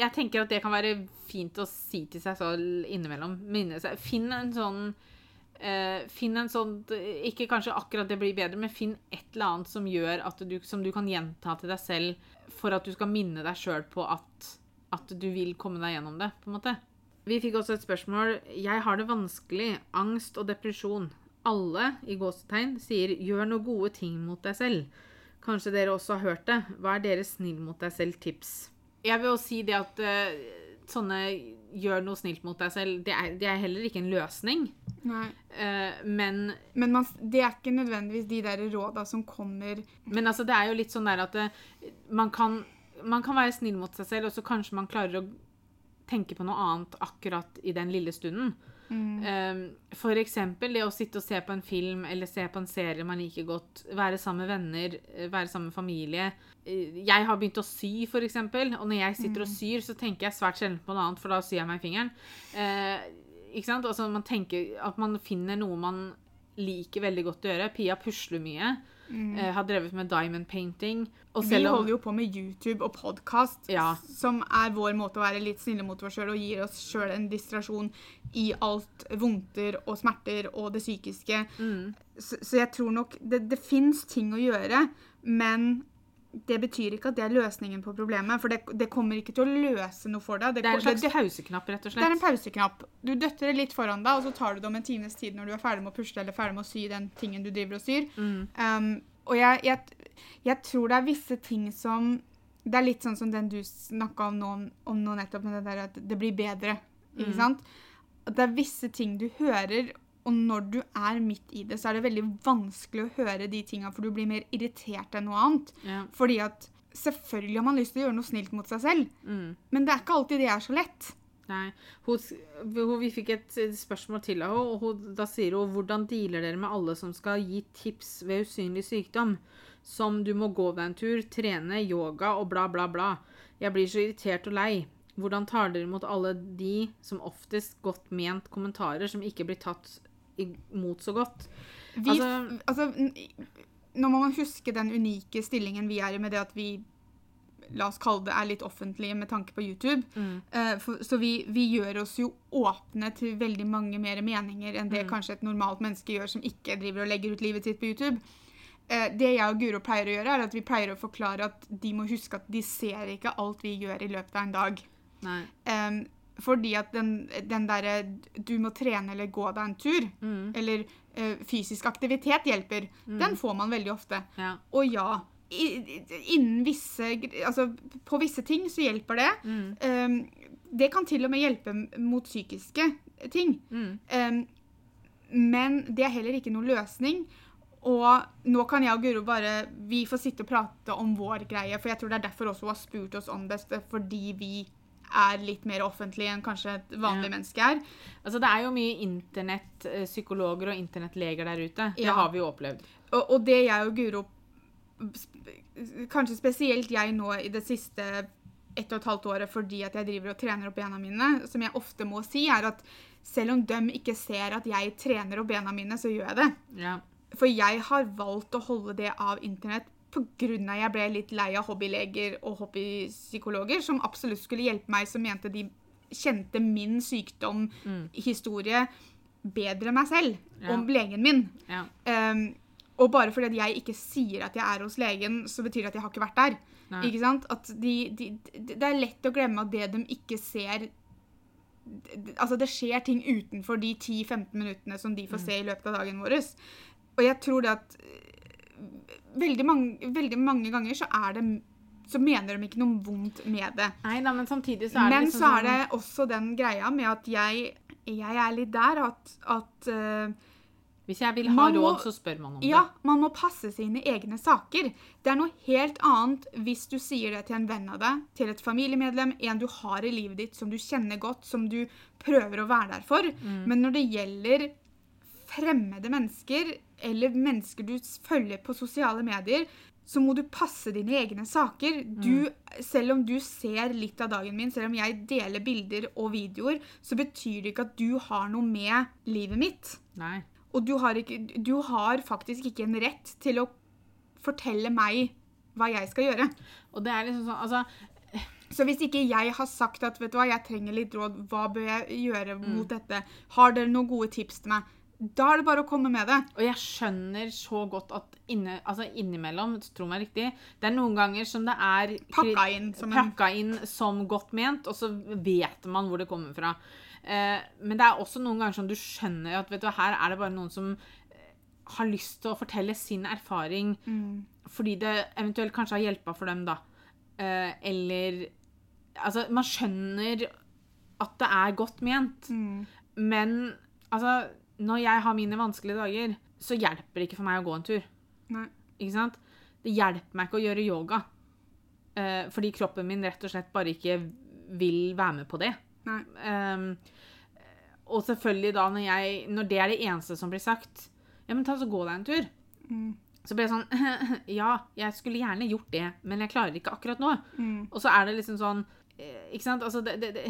jeg tenker at det kan være fint å si til seg selv innimellom. Minne seg. Finn en sånn eh, Finn en sånn Ikke kanskje akkurat det blir bedre, men finn et eller annet som gjør at du, som du kan gjenta til deg selv for at du skal minne deg sjøl på at, at du vil komme deg gjennom det. på en måte. Vi fikk også et spørsmål. Jeg har det vanskelig. Angst og depresjon. Alle i gåsetegn sier 'gjør noen gode ting mot deg selv'. Kanskje dere også har hørt det. Hva er deres snill mot deg selv-tips? Jeg vil også si det at uh, sånne 'gjør noe snilt mot deg selv', det er, det er heller ikke en løsning. Nei. Uh, men, Men man, det er ikke nødvendigvis de der råda som kommer men altså, det er jo litt sånn der at det, man kan, man kan være snill mot seg selv, og så kanskje man klarer å tenke på noe annet akkurat i den lille stunden. Eh, For eksempel det å sitte og se på en film eller se på en serie man liker godt. Være sammen med venner, eh, være sammen med familie. Eh, Jeg har begynt å sy, for eksempel. Og når jeg sitter og syr, så tenker jeg svært sjelden på noe annet, for da syr jeg meg i fingeren. Uh, ikke sant? Altså man tenker at man finner noe man liker veldig godt å gjøre. Pia pusler mye. Eh, har drevet med diamond painting. Og Vi om holder jo på med YouTube og podkast, Ja. som er vår måte å være litt snille mot oss sjøl og gir oss sjøl en distrasjon i alt vondter og smerter og det psykiske. mm, Så, så jeg tror nok det, det fins ting å gjøre, men det betyr ikke at det er løsningen på problemet. For det, det kommer ikke til å løse noe for deg. Det er en slags det- pauseknapp, rett og slett. det er en pauseknapp. Du døtter det litt foran deg, og så tar du det om en times tid når du er ferdig med å pusle eller ferdig med å sy den tingen du driver og syr. Mm. Um, og jeg, jeg, jeg tror det er visse ting som Det er litt sånn som den du snakka om nå, om nå nettopp, med det der at det blir bedre. Ikke Mm. sant? At det er visse ting du hører, og når du er midt i det, så er det veldig vanskelig å høre de tinga, for du blir mer irritert enn noe annet. Ja. Fordi at selvfølgelig har man lyst til å gjøre noe snilt mot seg selv, Mm. men det er ikke alltid det er så lett. Nei. Hun, hun, vi fikk et spørsmål til av henne, og hun, da sier hun hvordan dealer dere med alle som skal gi tips ved usynlig sykdom? Som du må gå deg en tur, trene, yoga og bla, bla, bla. Jeg blir så irritert og lei. Hvordan tar dere imot alle de, som oftest godt ment kommentarer, som ikke blir tatt imot så godt? Vi, Altså- altså, nå må man huske den unike stillingen vi er i med det at vi la oss kalle det er litt offentlige med tanke på YouTube. Mm. Uh, for, så vi, vi gjør oss jo åpne til veldig mange mer meninger enn det kanskje et normalt menneske gjør som ikke driver og legger ut livet sitt på YouTube. Uh, det jeg og Guro pleier å gjøre, er at vi pleier å forklare at de må huske at de ser ikke alt vi gjør i løpet av en dag. Nei. Fordi at den, den derre du må trene eller gå deg en tur, Mm. eller ø, fysisk aktivitet hjelper, den får man veldig ofte. Ja. Og ja, i, innen visse Altså på visse ting så hjelper det. Mm. Um, det kan til og med hjelpe mot psykiske ting. Mm. Em, men det er heller ikke noen løsning. Og nå kan jeg og Guro bare Vi får sitte og prate om vår greie, for jeg tror det er derfor også hun har spurt oss om det, fordi vi er litt mer offentlig enn kanskje et vanlig Ja. menneske er. Altså, det er jo mye internettpsykologer og internettleger der ute. Det Ja. har vi jo opplevd. Og, og det jeg og Guro Kanskje spesielt jeg nå i det siste ett og et halvt året fordi at jeg driver og trener opp bena mine, som jeg ofte må si, er at selv om de ikke ser at jeg trener opp bena mine, så gjør jeg det. Ja. For jeg har valgt å holde det av internett pga. jeg ble litt lei av hobbyleger og hobbypsykologer som absolutt skulle hjelpe meg, som mente de kjente min sykdomhistorie bedre enn meg selv, Ja. om legen min. Ja. Um, og bare fordi jeg ikke sier at jeg er hos legen, så betyr det at jeg har ikke vært der. Nei. Ikke sant? De, de, de, det er lett å glemme at det de ikke ser Altså, det skjer ting utenfor de 10-15 minuttene som de får se i løpet av dagen vår. Og jeg tror det at veldig mange, veldig mange ganger så er det så mener de ikke noe vondt med det. Nei da, men samtidig så er det Men liksom så er sånn- det også den greia med at jeg, jeg er litt der at, at uh, Hvis jeg vil ha råd, må- så spør man om det. Ja, man må passe sine egne saker. Det er noe helt annet hvis du sier det til en venn av deg, til et familiemedlem, en du har i livet ditt, som du kjenner godt, som du prøver å være der for. Mm. Men når det gjelder fremmede mennesker, eller mennesker du følger på sosiale medier, så må du passe dine egne saker. Du, selv om du ser litt av dagen min, selv om jeg deler bilder og videoer, så betyr det ikke at du har noe med livet mitt. Nei. Og du har, ikke, du har faktisk ikke en rett til å fortelle meg hva jeg skal gjøre. Og det er liksom sånn Altså, Så hvis ikke jeg har sagt at vet du hva, jeg trenger litt råd, hva bør jeg gjøre Mm. mot dette, har dere noen gode tips til meg, da er det bare å komme med det. Og jeg skjønner så godt at inne, altså innimellom, tro meg riktig, det er noen ganger som det er Pakka inn som en pakka inn som godt ment, og så vet man hvor det kommer fra. Eh, men det er også noen ganger som du skjønner at vet du, her er det bare noen som eh, har lyst til å fortelle sin erfaring Mm. fordi det eventuelt kanskje har hjelpa for dem, da. Eh, eller Altså, man skjønner at det er godt ment. Mm. Men altså, når jeg har mine vanskelige dager, så hjelper det ikke for meg å gå en tur. Nei. Ikke sant? Det hjelper meg ikke å gjøre yoga. Eh, fordi kroppen min rett og slett bare ikke vil være med på det. Ehm, og selvfølgelig da, når, jeg, når det er det eneste som blir sagt Ja, men ta så gå deg en tur. Mm. Så blir jeg sånn Ja, jeg skulle gjerne gjort det, men jeg klarer ikke akkurat nå. Mm. Og så er det liksom sånn eh, Ikke sant? Altså, det, det, det,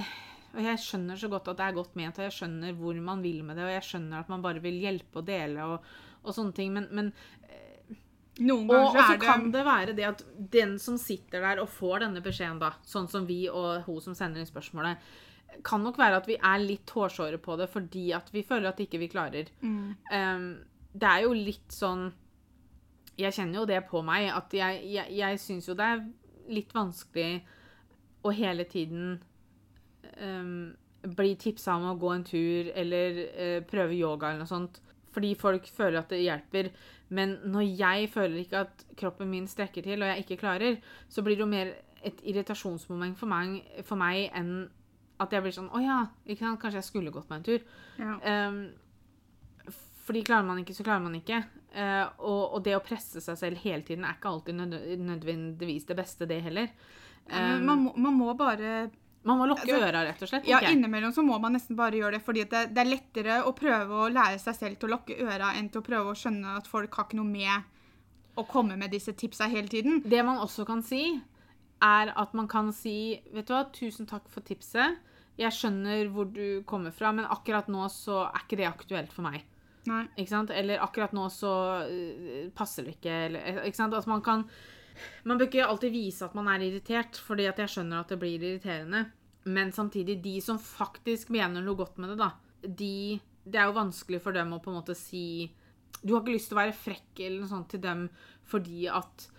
og jeg skjønner så godt at det er godt ment, og jeg skjønner hvor man vil med det, og jeg skjønner at man bare vil hjelpe og dele og, og sånne ting, men, men Noen Og, og så kan det det være det at den som sitter der og får denne beskjeden, da, sånn som vi og hun som sender inn spørsmålet, kan nok være at vi er litt hårsåre på det fordi at vi føler at ikke vi klarer. mm. Um, det er jo litt sånn Jeg kjenner jo det på meg, at jeg, jeg, jeg syns jo det er litt vanskelig å hele tiden ehm, bli tipsa om å gå en tur eller uh, prøve yoga eller noe sånt. Fordi folk føler at det hjelper. Men når jeg føler ikke at kroppen min strekker til, og jeg ikke klarer, så blir det jo mer et irritasjonsmoment for meg, for meg enn at jeg blir sånn Å ja, ikke sant? kanskje jeg skulle gått meg en tur. ja. Um, fordi klarer man ikke, så klarer man ikke. Uh, og, og det å presse seg selv hele tiden er ikke alltid nødvendigvis det beste, det heller. Um, man, må, man må bare man må lukke altså, øra, rett og slett. Ja, innimellom så må man nesten bare gjøre det, fordi det, det er lettere å prøve å lære seg selv til å lukke øra, enn til å prøve å skjønne at folk har ikke noe med å komme med disse tipsa hele tiden. Det man også kan si, er at man kan si Vet du hva, tusen takk for tipset. Jeg skjønner hvor du kommer fra, men akkurat nå så er ikke det aktuelt for meg. Nei. Ikke sant? Eller akkurat nå så øh, passer det ikke. Eller, ikke sant? At man kan Man bør ikke alltid vise at man er irritert, fordi jeg skjønner at det blir irriterende. Men samtidig, de som faktisk mener noe godt med det, da, de Det er jo vanskelig for dem å på en måte si Du har ikke lyst til å være frekk eller noe sånt til dem fordi at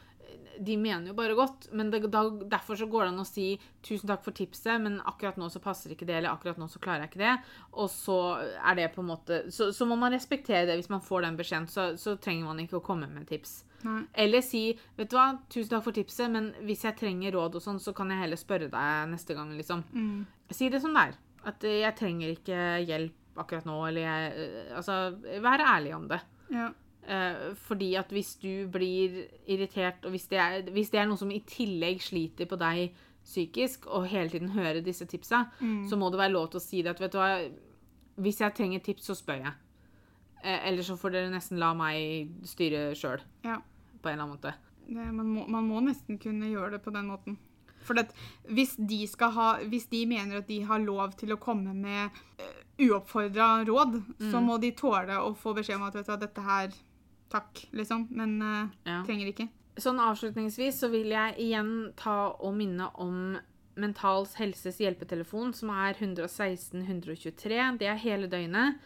de mener jo bare godt, men det, da, derfor så går det an å si 'tusen takk for tipset', men akkurat nå så passer ikke det, eller akkurat nå så klarer jeg ikke det. Og så er det på en måte Så, så må man respektere det hvis man får den beskjeden, så, så trenger man ikke å komme med tips. Nei. Eller si 'vet du hva, tusen takk for tipset, men hvis jeg trenger råd og sånn, så kan jeg heller spørre deg neste gang', liksom. Mm. Si det som det er. At eh, jeg trenger ikke hjelp akkurat nå, eller jeg eh, Altså, vær ærlig om det. Ja. Eh, fordi at hvis du blir irritert, og hvis det, er, hvis det er noe som i tillegg sliter på deg psykisk, og hele tiden hører disse tipsa, Mm. så må det være lov til å si det at vet du hva, hvis jeg trenger tips, så spør jeg. Eh, eller så får dere nesten la meg styre sjøl, ja. På en eller annen måte. Det, man, må, man må nesten kunne gjøre det på den måten. For det, hvis de, skal ha, hvis de mener at de har lov til å komme med uh, uoppfordra råd, så Mm. må de tåle å få beskjed om at vet du, dette her Takk, liksom. Men uh, Ja. trenger ikke. Sånn avslutningsvis så vil jeg igjen ta og minne om Mentals Helses hjelpetelefon, som er 116 123. Det er hele døgnet.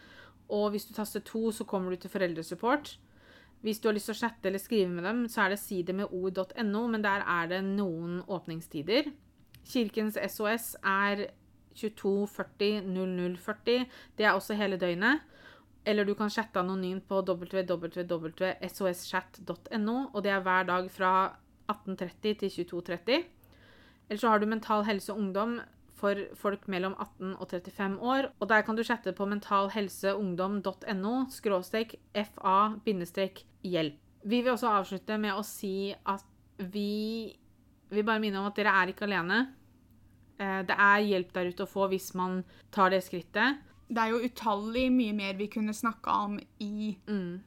Og hvis du taster to, så kommer du til foreldresupport. Hvis du har lyst til å chatte eller skrive med dem, så er det sidemedord.no, men der er det noen åpningstider. Kirkens SOS er 2240 0040. Det er også hele døgnet. Eller du kan chatte anonymt på www.soschat.no, og det er hver dag fra 18.30 til 22.30. Eller så har du Mental Helse og Ungdom for folk mellom 18 og 35 år. Og der kan du chatte på mentalhelseungdom.no skråstrek fa-hjelp. Vi vil også avslutte med å si at vi vil bare minne om at dere er ikke alene. Eh, Det er hjelp der ute å få hvis man tar det skrittet. Det er jo utallig mye mer vi kunne snakka om i Mm.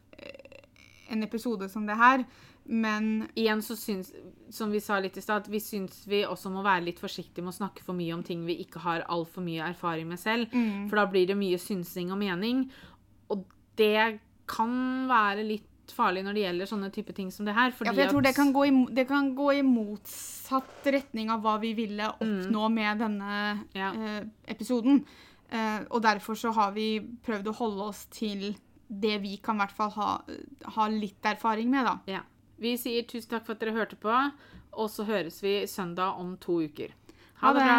en episode som det her, men Igjen så syns, som vi sa litt i stad, vi syns vi også må være litt forsiktige med å snakke for mye om ting vi ikke har altfor mye erfaring med selv. For da blir det mye synsing og mening. Og det kan være litt farlig når det gjelder sånne type ting som det her. Ja, for jeg tror det kan, gå i, det kan gå i motsatt retning av hva vi ville oppnå med denne Ja. eh, episoden. Eh, og derfor så har vi prøvd å holde oss til det vi kan i hvert fall ha, ha litt erfaring med, da. Ja. Vi sier tusen takk for at dere hørte på, og så høres vi søndag om to uker. Ha det. bra.